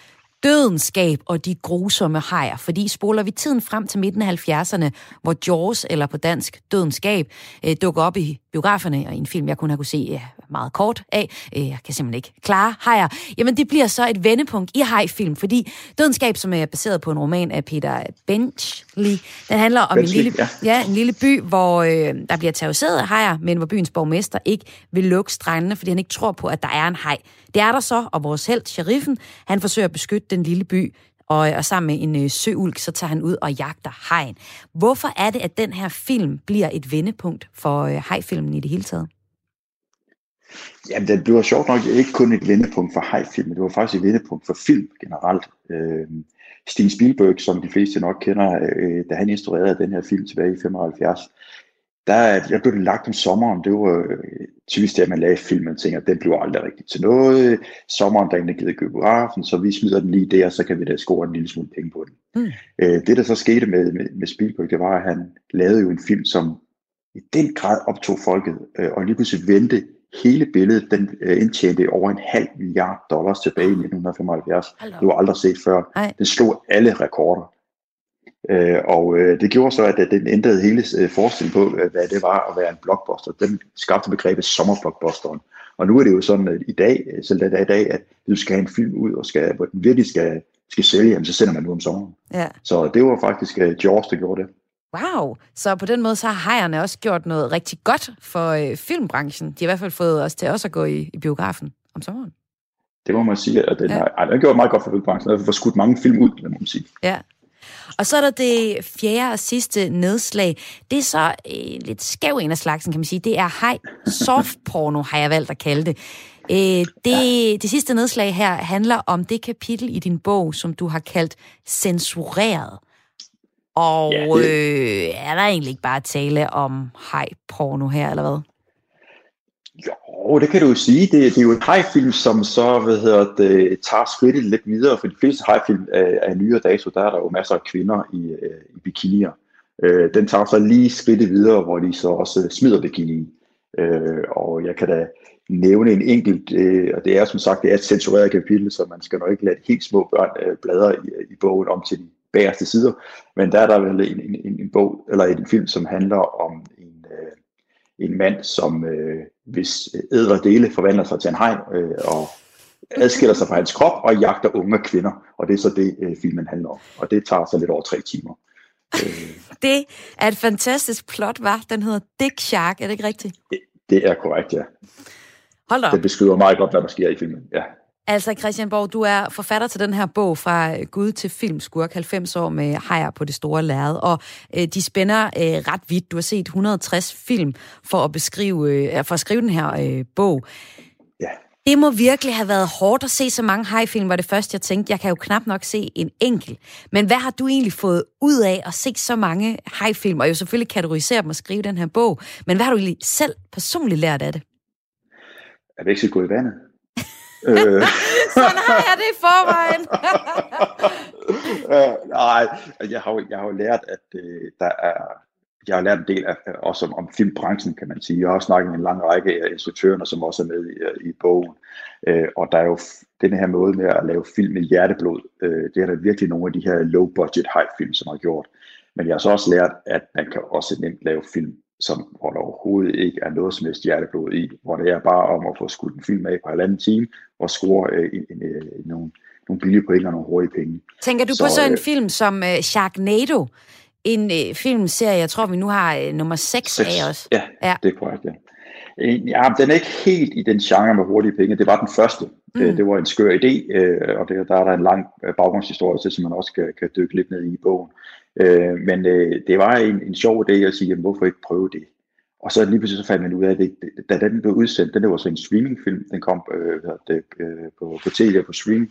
dødenskab og de grusomme hajer. Fordi spoler vi tiden frem til midten af 70'erne, hvor Jaws, eller på dansk Dødenskab, øh, dukker op i biograferne, og i en film, jeg kun har kunne se ja, meget kort af, øh, jeg kan simpelthen ikke klare hajer, jamen det bliver så et vendepunkt i hajfilm, fordi Dødenskab, som er baseret på en roman af Peter Benchley, den handler om Benchley, en, lille, ja. ja, en lille by, hvor øh, der bliver terroriseret af hajer, men hvor byens borgmester ikke vil lukke strandene, fordi han ikke tror på, at der er en haj. Det er der så, og vores held, sheriffen, han forsøger at beskytte den lille by, og, og sammen med en øh, søulk, så tager han ud og jagter hajen. Hvorfor er det, at den her film bliver et vendepunkt for øh, hajfilmen i det hele taget? Jamen, det var sjovt nok ikke kun et vendepunkt for hajfilm, det var faktisk et vendepunkt for film generelt. Øh, Steven Spielberg, som de fleste nok kender, øh, da han instruerede den her film tilbage i 75, der jeg blev det lagt om sommeren. Det var øh, typisk det, at man lagde film, man tænker, den blev aldrig rigtigt til noget. Sommeren, der er givet biografen, så vi smider den lige der, så kan vi da score en lille smule penge på den. Mm. Øh, det, der så skete med, med, med Spielberg, det var, at han lavede jo en film, som i den grad optog folket, øh, og lige pludselig vendte hele billedet, den øh, indtjente over en halv milliard dollars tilbage i 1975. Det var aldrig set før. Ej. Den slog alle rekorder. Øh, og øh, det gjorde så, at den ændrede hele øh, forestillingen på, øh, hvad det var at være en blockbuster. Den skabte begrebet sommerblockbusteren. Og nu er det jo sådan at i dag, selv det er i dag, at du skal have en film ud, og skal, hvor den virkelig skal, skal sælge, jamen, så sender man nu om sommeren. Ja. Så det var faktisk Jaws, der gjorde det. Wow, så på den måde så har hejerne også gjort noget rigtig godt for øh, filmbranchen. De har i hvert fald fået os til også at gå i, i biografen om sommeren. Det må man sige, at den, Ja. ja. har, ej, den har gjort meget godt for filmbranchen. Den har skudt mange film ud, må man sige. Ja. Og så er der det fjerde og sidste nedslag. Det er så øh, lidt skæv en af slagsen, kan man sige. Det er hej softporno, har jeg valgt at kalde det. Øh, det, det sidste nedslag her handler om det kapitel i din bog, som du har kaldt censureret. Og Ja, ja, det- øh, er der egentlig ikke bare tale om hej porno her, eller hvad? Jo, det kan du jo sige. Det, det er jo en high-film, som så hvad hedder det, tager skridtet lidt videre, for de fleste high-film af, af nyere dato, der er der jo masser af kvinder i, øh, i bikinier. Øh, den tager så lige skridtet videre, hvor de så også smider bikinien. Øh, og jeg kan da nævne en enkelt, øh, og det er som sagt det er et censureret kapitel, så man skal nok ikke lade helt små børn øh, bladre i, i bogen om til de bagerste sider, men der er der vel en, en, en bog, eller en film, som handler om en, øh, en mand, som øh, hvis ædre dele forvandler sig til en hej, øh, og adskiller sig fra hans krop og jagter unge kvinder, og det er så det, øh, filmen handler om. Og det tager så lidt over tre timer. *laughs* Det er et fantastisk plot, var. Den hedder Dick Shark, er det ikke rigtigt? Det er korrekt, ja. Hold da op. Det beskriver meget godt, hvad der sker i filmen. Ja. Altså Christian Borg, du er forfatter til den her bog fra øh, Gud til filmskurk, 90 år med hajer på det store lærred, og øh, de spænder øh, ret vidt. Du har set 160 film for at beskrive, øh, for at skrive den her øh, bog. Ja. Det må virkelig have været hårdt at se så mange hajfilm, var det første, jeg tænkte. Jeg kan jo knap nok se en enkelt. Men hvad har du egentlig fået ud af at se så mange hajfilm, og jo selvfølgelig kategorisere dem og skrive den her bog, men hvad har du egentlig selv personligt lært af det? Jeg vil ikke sige gå i vandet. Øh, *laughs* Sådan har jeg det i forvejen. *laughs* øh, nej, jeg har, jeg har jo lært, at øh, der er, jeg har lært en del af, også om, om filmbranchen, kan man sige. Jeg har også snakket med en lang række af instruktørerne, som også er med i, i bogen. Øh, og der er jo den her måde med at lave film med hjerteblod. Øh, det er der virkelig nogle af de her low-budget high-film, som har gjort. Men jeg har så også lært, at man kan også nemt lave film, som, hvor der overhovedet ikke er noget som helst hjerteblod i, hvor det er bare om at få skudt en film af på halvanden time, og score øh, en, en, øh, nogle, nogle billige point og nogle hurtige penge. Tænker du Så, på så en øh, film som uh, Sharknado? En uh, filmserie, jeg tror, vi nu har uh, nummer 6 Seks. af os. Ja, Ja. det er korrekt, ja. Øh, Ja, den er ikke helt i den genre med hurtige penge. Det var den første. Mm. Mm. Det var en skør idé, øh, og det, der er der en lang øh, baggrundshistorie til, som man også kan, kan dykke lidt ned i i bogen. Øh, Men øh, det var en, en sjov idé at sige, jamen, hvorfor ikke prøve det? Og så lige pludselig så fandt man ud af, at det, da den blev udsendt, den der var så en streamingfilm, den kom øh, det, øh, på, på tv og på stream,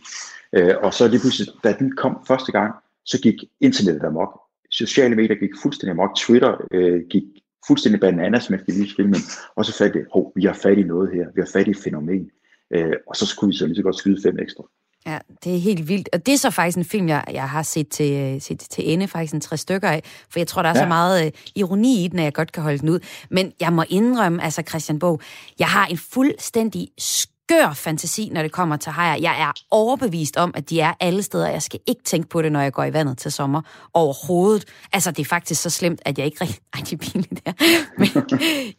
øh, og så lige pludselig, da den kom første gang, så gik internettet amok. Sociale medier gik fuldstændig amok. Twitter øh, gik fuldstændig bananas med Philips filmen, og så fandt det, hov, vi har fat i noget her, vi har fat i et fænomen, øh, og så skulle vi så lige så godt skyde fem ekstra. Ja, det er helt vildt. Og det er så faktisk en film, jeg, jeg har set til, set til ende, faktisk en tre stykker af, for jeg tror, der er ja. så meget uh, ironi i den, at jeg godt kan holde den ud. Men jeg må indrømme, altså Christian Bog, jeg har en fuldstændig skør fantasi, når det kommer til hajer. Jeg er overbevist om, at de er alle steder. Jeg skal ikke tænke på det, når jeg går i vandet til sommer. Overhovedet. Altså, det er faktisk så slemt, at jeg ikke rigtig... Ej, det er pinligt der. Men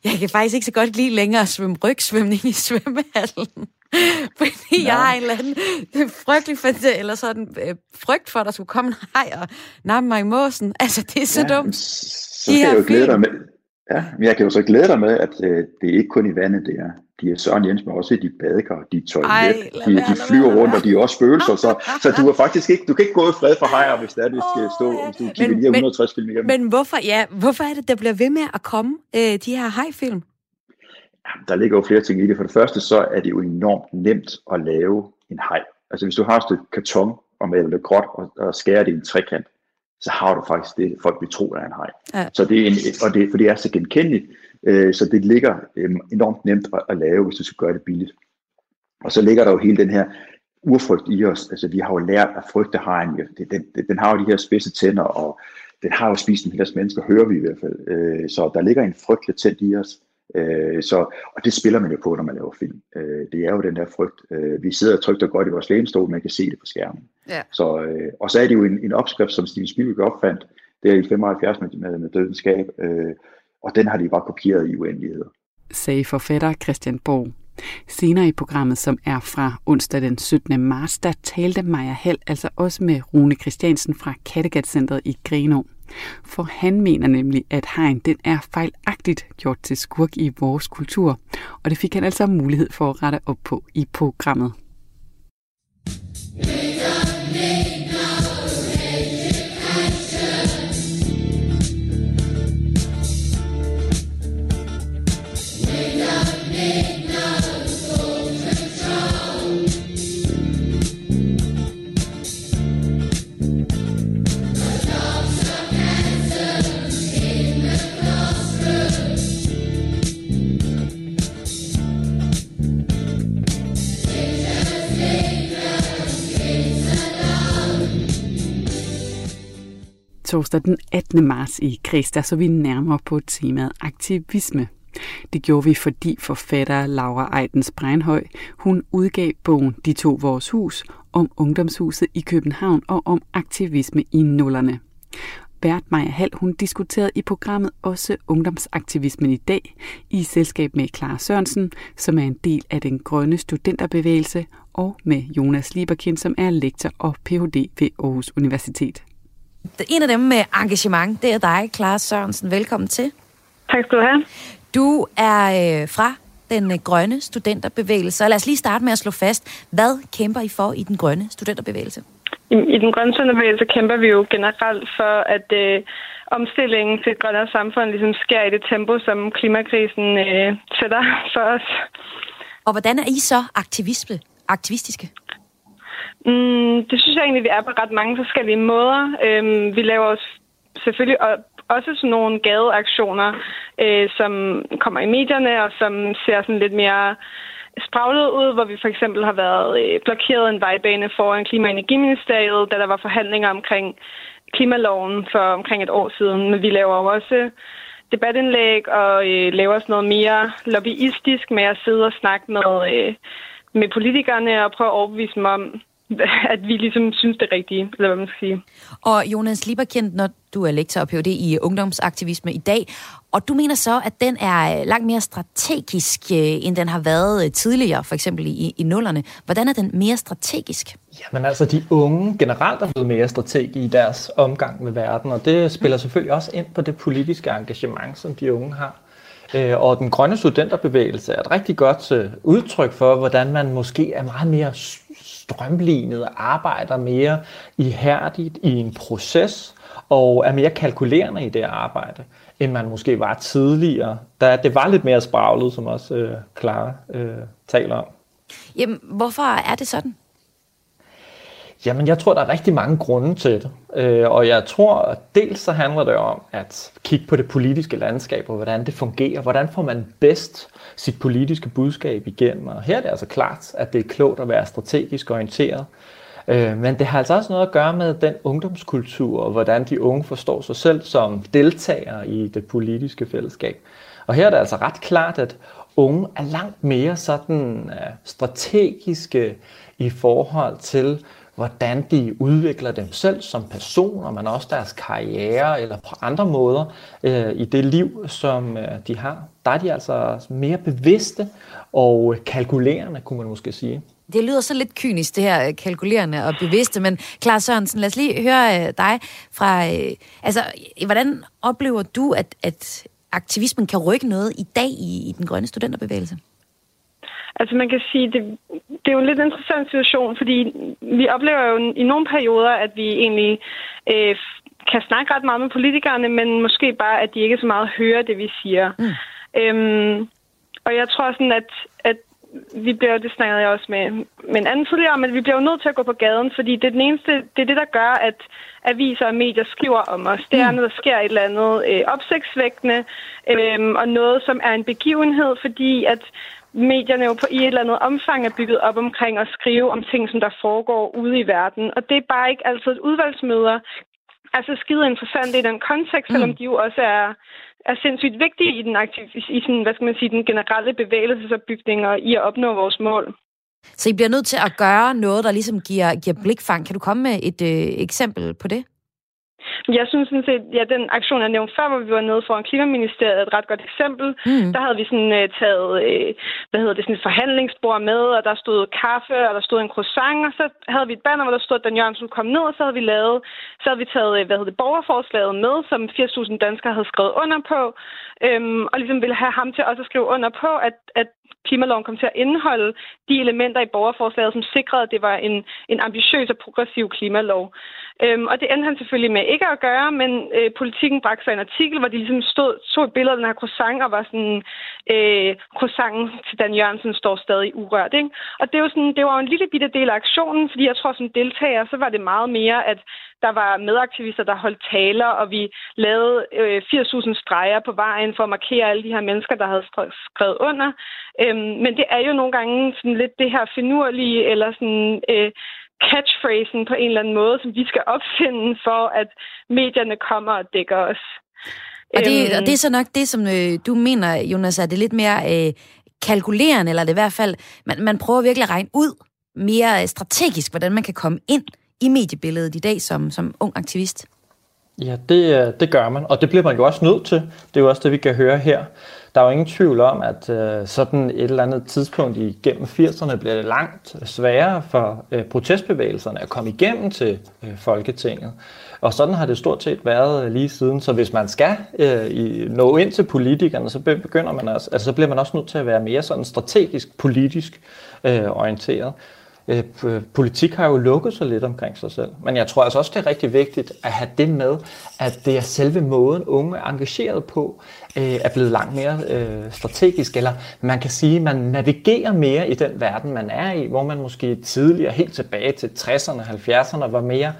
jeg kan faktisk ikke så godt lide længere at svømme rygsvømning i svømmehallen. Fordi ja. jeg har en eller anden frygtelig fantasi, eller sådan øh, frygt for, at der skulle komme en haj og nappe mig i måsen. Altså, det er så ja, dumt. Så skal jeg jo glæde dig med, Ja, men jeg kan jo så glæde dig med, at øh, det er ikke kun i vandet, det er. De er Søren Jens, men også de badekar, de toilet, Ej, de, de flyver rundt, og de er også spøgelser, så, så du, er faktisk ikke, du kan ikke gå i fred for hajer, hvis det er, du skal stå, hvis du kigger men, 160 film igennem. Men hvorfor, ja, hvorfor er det, der bliver ved med at komme øh, de her hajfilm? Der ligger jo flere ting i det. For det første, så er det jo enormt nemt at lave en haj. Altså hvis du har et stykke karton og maler det gråt og, og skærer det i en trekant, så har du faktisk det, folk vil tro er en hej. Ja. Så det er en, og det, for det er så genkendeligt, øh, så det ligger øh, enormt nemt at, at lave, hvis du skal gøre det billigt. Og så ligger der jo hele den her urfrygt i os. Altså vi har jo lært at frygte hajen. Den, den, den har jo de her spidse tænder, og den har jo spist en hel masse mennesker, hører vi i hvert fald. Øh, så der ligger en frygt latent i os. Øh, så, og det spiller man jo på, når man laver film. Øh, det er jo den der frygt. Øh, vi sidder trygt og godt i vores lænestol, man kan se det på skærmen. Ja. Så, øh, og så er det jo en, en opskrift, som Steven Spielberg opfandt, der i 75 med, med, med Dødens Skab, øh, og den har de bare kopieret i uendelighed. Sagde forfatter Christian Borg. Senere i programmet, som er fra onsdag den 17. marts, der talte Maja Hall altså også med Rune Christiansen fra Kattegat-centret i Grenå. For han mener nemlig, at hegn den er fejlagtigt gjort til skurk i vores kultur, og det fik han altså mulighed for at rette op på i programmet. Torsdag den 18. marts i Kreds, der så vi nærmere på temaet aktivisme. Det gjorde vi, fordi forfatter Laura Eidens Breinhøj, hun udgav bogen De to vores hus om ungdomshuset i København og om aktivisme i nullerne. Bert Maja Hall, hun diskuterede i programmet også ungdomsaktivismen i dag i selskab med Clara Sørensen, som er en del af den grønne studenterbevægelse, og med Jonas Lieberkind, som er lektor og Ph.D. ved Aarhus Universitet. En af dem med engagement, det er dig, Clara Sørensen. Velkommen til. Tak skal du have. Du er øh, fra den øh, grønne studenterbevægelse. Og lad os lige starte med at slå fast, hvad kæmper I for i den grønne studenterbevægelse? I, i den grønne studenterbevægelse kæmper vi jo generelt for, at øh, omstillingen til et grønnere samfund ligesom sker i det tempo, som klimakrisen øh, sætter for os. Og hvordan er I så aktivisme, aktivistiske? Mm, det synes jeg egentlig, vi er på ret mange forskellige måder. Øhm, vi laver os selvfølgelig også sådan nogle gadeaktioner, øh, som kommer i medierne, og som ser sådan lidt mere spraglet ud, hvor vi for eksempel har været øh, blokeret en vejbane foran Klima- og Energiministeriet, da der var forhandlinger omkring klimaloven for omkring et år siden. Men vi laver jo også debatindlæg og øh, laver sådan noget mere lobbyistisk med at sidde og snakke med, øh, med politikerne og prøve at overbevise dem om, *laughs* at vi ligesom synes det rigtige, eller hvad man skal sige. Og Jonas Lieberkind, når du er lektor og Ph.D. i ungdomsaktivisme i dag, og du mener så, at den er langt mere strategisk, øh, end den har været øh, tidligere, for eksempel i, i nullerne. Hvordan er den mere strategisk? Jamen altså, de unge generelt er blevet mere strategiske i deres omgang med verden, og det spiller selvfølgelig også ind på det politiske engagement, som de unge har. Øh, og den grønne studenterbevægelse er et rigtig godt udtryk for, hvordan man måske er meget mere strømlignet og arbejder mere ihærdigt i en proces og er mere kalkulerende i det arbejde, end man måske var tidligere. Da det var lidt mere spraglet, som også øh, Clara øh, taler om. Jamen, hvorfor er det sådan? Jamen, jeg tror, der er rigtig mange grunde til det. Øh, og jeg tror, at dels så handler det om at kigge på det politiske landskab, og hvordan det fungerer. Hvordan får man bedst sit politiske budskab igennem? Og her er det altså klart, at det er klogt at være strategisk orienteret. Øh, men det har altså også noget at gøre med den ungdomskultur, og hvordan de unge forstår sig selv som deltagere i det politiske fællesskab. Og her er det altså ret klart, at unge er langt mere sådan øh, strategiske i forhold til, hvordan de udvikler dem selv som personer, men også deres karriere eller på andre måder øh, i det liv, som øh, de har. Der er de altså mere bevidste og kalkulerende, kunne man måske sige. Det lyder så lidt kynisk, det her øh, kalkulerende og bevidste, men Klar Sørensen, lad os lige høre øh, dig fra... Øh, altså, hvordan oplever du, at, at aktivismen kan rykke noget i dag i, i den grønne studenterbevægelse? Altså man kan sige, det, det er jo en lidt interessant situation, fordi vi oplever jo i nogle perioder, at vi egentlig øh, kan snakke ret meget med politikerne, men måske bare, at de ikke så meget hører det, vi siger. Mm. Øhm, og jeg tror sådan, at, at vi bliver, det snakkede jeg også med, med en anden tidligere om, at vi bliver jo nødt til at gå på gaden, fordi det er, den eneste, det er det, der gør, at aviser og medier skriver om os. Det er, mm. når der sker et eller andet øh, opsigtsvægtende, øh, og noget, som er en begivenhed, fordi at medierne jo på i et eller andet omfang er bygget op omkring at skrive om ting, som der foregår ude i verden. Og det er bare ikke altid et udvalgsmøder, altså skide interessant i den kontekst, mm. selvom de jo også er er sindssygt vigtige i den, aktiv, i sådan, hvad skal man sige, den generelle bevægelsesopbygning og i at opnå vores mål. Så I bliver nødt til at gøre noget, der ligesom giver, giver blikfang. Kan du komme med et øh, eksempel på det? Jeg synes sådan set, ja, den aktion, jeg nævnte før, hvor vi var nede foran Klimaministeriet, er et ret godt eksempel. Mm. Der havde vi sådan uh, taget, uh, hvad hedder det, sådan et forhandlingsbord med, og der stod kaffe, og der stod en croissant, og så havde vi et banner, hvor der stod, at Dan Jørgensen kom ned, og så havde vi lavet, så havde vi taget, hvad hedder det, borgerforslaget med, som 80.000 danskere havde skrevet under på, øhm, og ligesom ville have ham til også at skrive under på, at, at klimaloven kom til at indeholde de elementer i borgerforslaget, som sikrede, at det var en, en ambitiøs og progressiv klimalov. Øhm, og det endte han selvfølgelig med ikke at gøre, men øh, politikken bragte sig en artikel, hvor de ligesom stod, tog et billede af den her croissant og var sådan, øh, croissanten til Dan Jørgensen står stadig urørt. Ikke? Og det, er jo sådan, det var jo en lille bitte del af aktionen, fordi jeg tror som deltager, så var det meget mere, at der var medaktivister, der holdt taler, og vi lavede øh, 80.000 streger på vejen for at markere alle de her mennesker, der havde skrevet under. Øhm, men det er jo nogle gange sådan lidt det her finurlige, eller sådan... Øh, catchphrasen på en eller anden måde, som vi skal opfinde for, at medierne kommer og dækker os. Og det, øhm, og det er så nok det, som øh, du mener, Jonas, er det lidt mere øh, kalkulerende, eller det i hvert fald, man, man prøver virkelig at regne ud mere strategisk, hvordan man kan komme ind i mediebilledet i dag som, som ung aktivist? Ja, det, øh, det gør man, og det bliver man jo også nødt til. Det er jo også det, vi kan høre her. Der er jo ingen tvivl om, at øh, sådan et eller andet tidspunkt igennem 80'erne bliver det langt sværere for øh, protestbevægelserne at komme igennem til Folketinget. Og sådan har det stort set været lige siden. Så hvis man skal i, nå ind til politikerne, så begynder man også, altså, så bliver man også nødt til at være mere sådan strategisk politisk orienteret øh, politik har jo lukket sig lidt omkring sig selv. Men jeg tror altså også, det er rigtig vigtigt at have det med, at det er selve måden, unge er engageret på, øh, er blevet langt mere øh, strategisk. Eller man kan sige, at man navigerer mere i den verden, man er i, hvor man måske tidligere, helt tilbage til 60'erne, 70'erne, var mere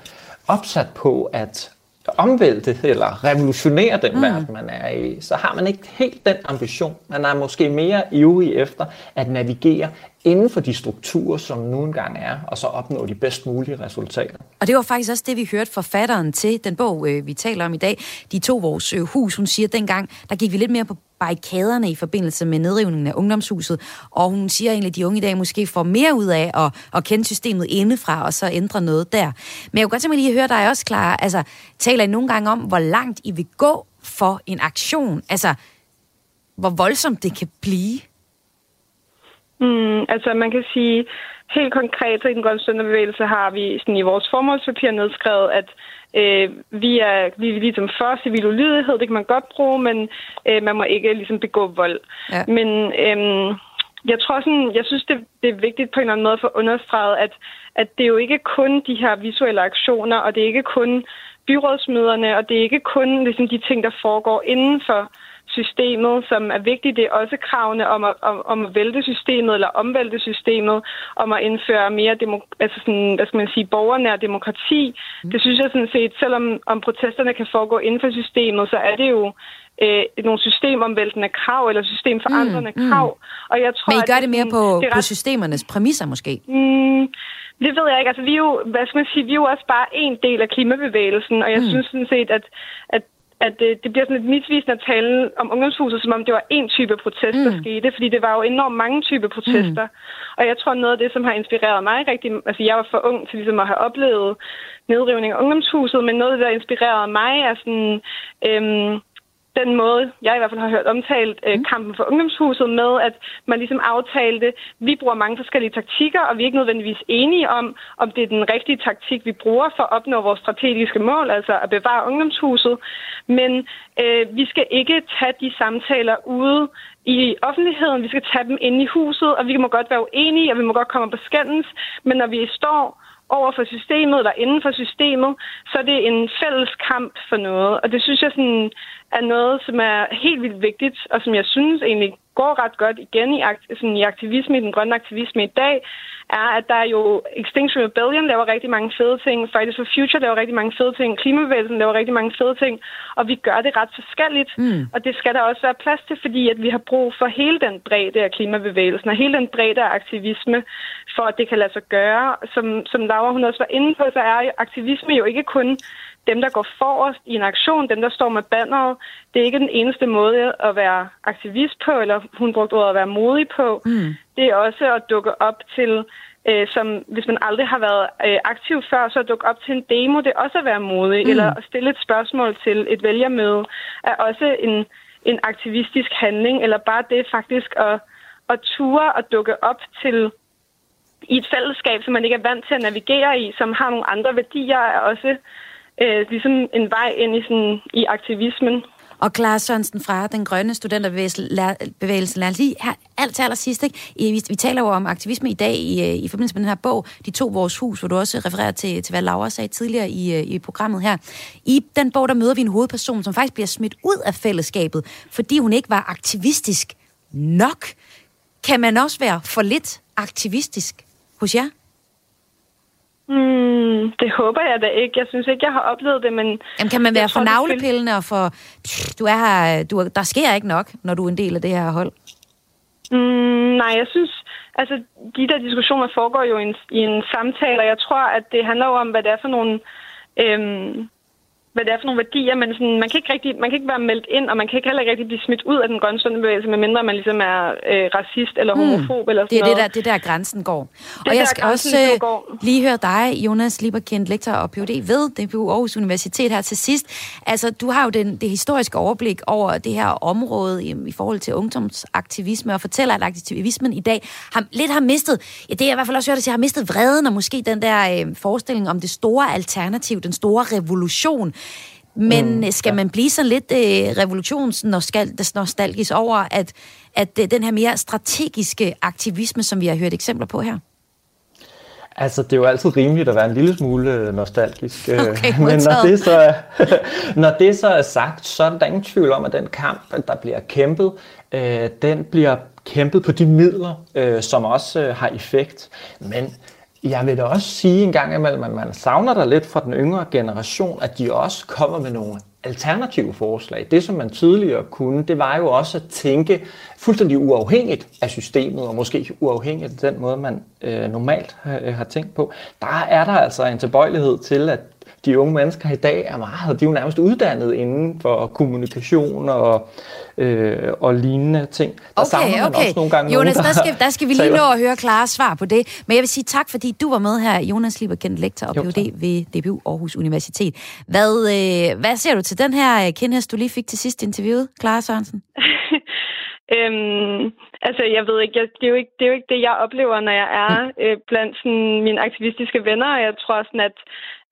opsat på at omvælte eller revolutionere den mm. verden, man er i, så har man ikke helt den ambition. Man er måske mere ivrig efter at navigere inden for de strukturer, som nu engang er, og så opnå de bedst mulige resultater. Og det var faktisk også det, vi hørte forfatteren til den bog, øh, vi taler om i dag. De to vores øh, hus, hun siger, at dengang, der gik vi lidt mere på barrikaderne i forbindelse med nedrivningen af ungdomshuset, og hun siger egentlig, at de unge i dag måske får mere ud af at, at kende systemet indefra, og så ændre noget der. Men jeg kunne godt tænke mig lige at høre dig også, klar. Altså, taler I nogle gange om, hvor langt I vil gå for en aktion? Altså, hvor voldsomt det kan blive? Mm, altså man kan sige, helt konkret så i den grønne sønderbevægelse har vi sådan i vores formålspapir nedskrevet, at øh, vi, er, vi er ligesom for civil ulydighed, det kan man godt bruge, men øh, man må ikke ligesom begå vold. Ja. Men øh, jeg tror sådan, jeg synes, det, det er vigtigt på en eller anden måde at få understreget, at, at det er jo ikke kun de her visuelle aktioner, og det er ikke kun byrådsmøderne, og det er ikke kun ligesom, de ting, der foregår inden for systemet, som er vigtigt. Det er også kravene om at, om, om at vælte systemet eller omvælte systemet, om at indføre mere demo, altså sådan, hvad skal man sige, borgernær demokrati. Mm. Det synes jeg sådan set, selvom om protesterne kan foregå inden for systemet, så er det jo øh, nogle systemomvæltende krav eller systemforandrende mm, mm. krav. Og jeg tror, Men I gør at, det mere på, det ret... på systemernes præmisser måske? Mm, det ved jeg ikke. Altså, vi er jo, hvad skal man sige, vi er jo også bare en del af klimabevægelsen, og jeg mm. synes sådan set, at, at at det, det bliver sådan lidt misvisende at tale om ungdomshuset, som om det var en type protest, der mm. skete, fordi det var jo enormt mange typer protester. Mm. Og jeg tror, noget af det, som har inspireret mig rigtig... Altså, jeg var for ung til ligesom at have oplevet nedrivning af ungdomshuset, men noget, der inspirerede mig, er sådan... Øhm, den måde, jeg i hvert fald har hørt omtalt øh, mm. kampen for ungdomshuset med, at man ligesom aftalte, vi bruger mange forskellige taktikker, og vi er ikke nødvendigvis enige om, om det er den rigtige taktik, vi bruger for at opnå vores strategiske mål, altså at bevare ungdomshuset. Men øh, vi skal ikke tage de samtaler ude i offentligheden, vi skal tage dem ind i huset, og vi må godt være uenige, og vi må godt komme på skændens, men når vi står over for systemet eller inden for systemet, så er det en fælles kamp for noget. Og det synes jeg sådan er noget, som er helt vildt vigtigt, og som jeg synes egentlig går ret godt igen i, sådan i aktivisme, i den grønne aktivisme i dag, er, at der er jo Extinction Rebellion laver rigtig mange fede ting, Fridays for Future laver rigtig mange fede ting, Klimabevægelsen laver rigtig mange fede ting, og vi gør det ret forskelligt. Mm. Og det skal der også være plads til, fordi at vi har brug for hele den bredde af klimabevægelsen, og hele den bredde af aktivisme, for at det kan lade sig gøre. Som, som Laura hun også var inde på, så er aktivisme jo ikke kun dem, der går forrest i en aktion, dem, der står med banneret, det er ikke den eneste måde at være aktivist på, eller hun brugte ordet at være modig på. Mm. Det er også at dukke op til, øh, som hvis man aldrig har været øh, aktiv før, så at dukke op til en demo, det er også at være modig, mm. eller at stille et spørgsmål til et vælgermøde, er også en, en aktivistisk handling, eller bare det faktisk at, at ture og dukke op til i et fællesskab, som man ikke er vant til at navigere i, som har nogle andre værdier, er også øh, ligesom en vej ind i, sådan, i aktivismen. Og Clara Sørensen fra den grønne studenterbevægelse, lad os lige her, alt til allersidst, ikke? Vi, vi taler jo om aktivisme i dag i, øh, i forbindelse med den her bog, De to vores hus, hvor du også refererer til, til hvad Laura sagde tidligere i, øh, i programmet her. I den bog, der møder vi en hovedperson, som faktisk bliver smidt ud af fællesskabet, fordi hun ikke var aktivistisk nok. Kan man også være for lidt aktivistisk hos jer? Mm, det håber jeg da ikke. Jeg synes ikke, jeg har oplevet det, men... Jamen, kan man være for navlepillende og for... Du er her, du, der sker ikke nok, når du er en del af det her hold? Mm, nej, jeg synes... Altså, de der diskussioner foregår jo i en, i en samtale, og jeg tror, at det handler jo om, hvad det er for nogle... Øhm, hvad det er for nogle værdier, men sådan, man, kan ikke rigtig, man kan ikke være meldt ind, og man kan ikke heller ikke rigtig blive smidt ud af den grønne sundhedsbevægelse, medmindre man ligesom er øh, racist eller mm. homofob eller sådan det er noget. Det der, det der grænsen går. Det og jeg skal også øh, lige høre dig, Jonas Lieberkind, lektor og Ph.D. ved DPU Aarhus Universitet her til sidst. Altså, du har jo den, det historiske overblik over det her område i, i forhold til ungdomsaktivisme, og fortæller, at aktivismen i dag har, lidt har mistet, ja, det er i hvert fald også hørt, at jeg har mistet vreden, og måske den der øh, forestilling om det store alternativ, den store revolution. Men mm, skal ja. man blive så lidt øh, revolutionsnostalgisk over, at, at øh, den her mere strategiske aktivisme, som vi har hørt eksempler på her? Altså, det er jo altid rimeligt at være en lille smule øh, nostalgisk. Øh, *laughs* okay, *laughs* Men når det, så er, *laughs* når det så er sagt, så er der ingen tvivl om, at den kamp, der bliver kæmpet, øh, den bliver kæmpet på de midler, øh, som også øh, har effekt. Men jeg vil da også sige en gang imellem, at man savner der lidt fra den yngre generation, at de også kommer med nogle alternative forslag. Det, som man tidligere kunne, det var jo også at tænke fuldstændig uafhængigt af systemet, og måske uafhængigt af den måde, man øh, normalt øh, har tænkt på. Der er der altså en tilbøjelighed til, at de unge mennesker i dag er meget, de er jo nærmest uddannet inden for kommunikation og, øh, og lignende ting. Der okay, man okay. også nogle gange Jonas, nogen, der, der, skal, der skal vi lige nå at høre klare svar på det. Men jeg vil sige tak, fordi du var med her. Jonas Lieberkendt, lektor og Ph.D. ved DBU Aarhus Universitet. Hvad, øh, hvad ser du til den her øh, kendhest, du lige fik til sidst interviewet, Clara Sørensen? *laughs* Øhm, altså, jeg ved ikke, jeg, det, er jo ikke, det er jo ikke det, jeg oplever, når jeg er øh, blandt sådan, mine aktivistiske venner. Og jeg tror sådan, at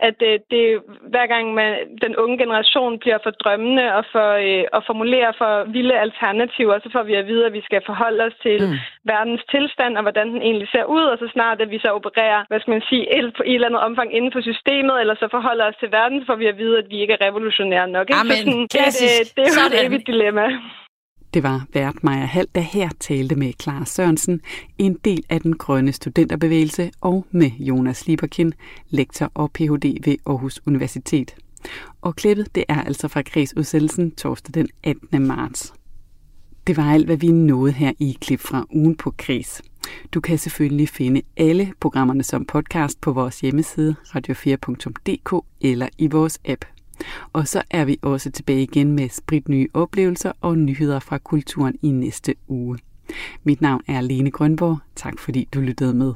at øh, det, hver gang man, den unge generation bliver for drømmende og for øh, at formulere for vilde alternativer, så får vi at vide, at vi skal forholde os til mm. verdens tilstand og hvordan den egentlig ser ud, og så snart at vi så opererer, hvad skal man sige, et, på et eller andet omfang inden for systemet, eller så forholder os til verden, så får vi at vide, at vi ikke er revolutionære nok. Ikke? Amen, så sådan, det, det, det er jo et evigt dilemma. Det var vært Maja Hall, der her talte med Clara Sørensen, en del af den grønne studenterbevægelse, og med Jonas Lieberkin, lektor og Ph.D. ved Aarhus Universitet. Og klippet det er altså fra Græs torsdag den 18. marts. Det var alt, hvad vi nåede her i klip fra ugen på Kris. Du kan selvfølgelig finde alle programmerne som podcast på vores hjemmeside radio4.dk eller i vores app. Og så er vi også tilbage igen med spritnye oplevelser og nyheder fra kulturen i næste uge. Mit navn er Lene Grønborg. Tak fordi du lyttede med.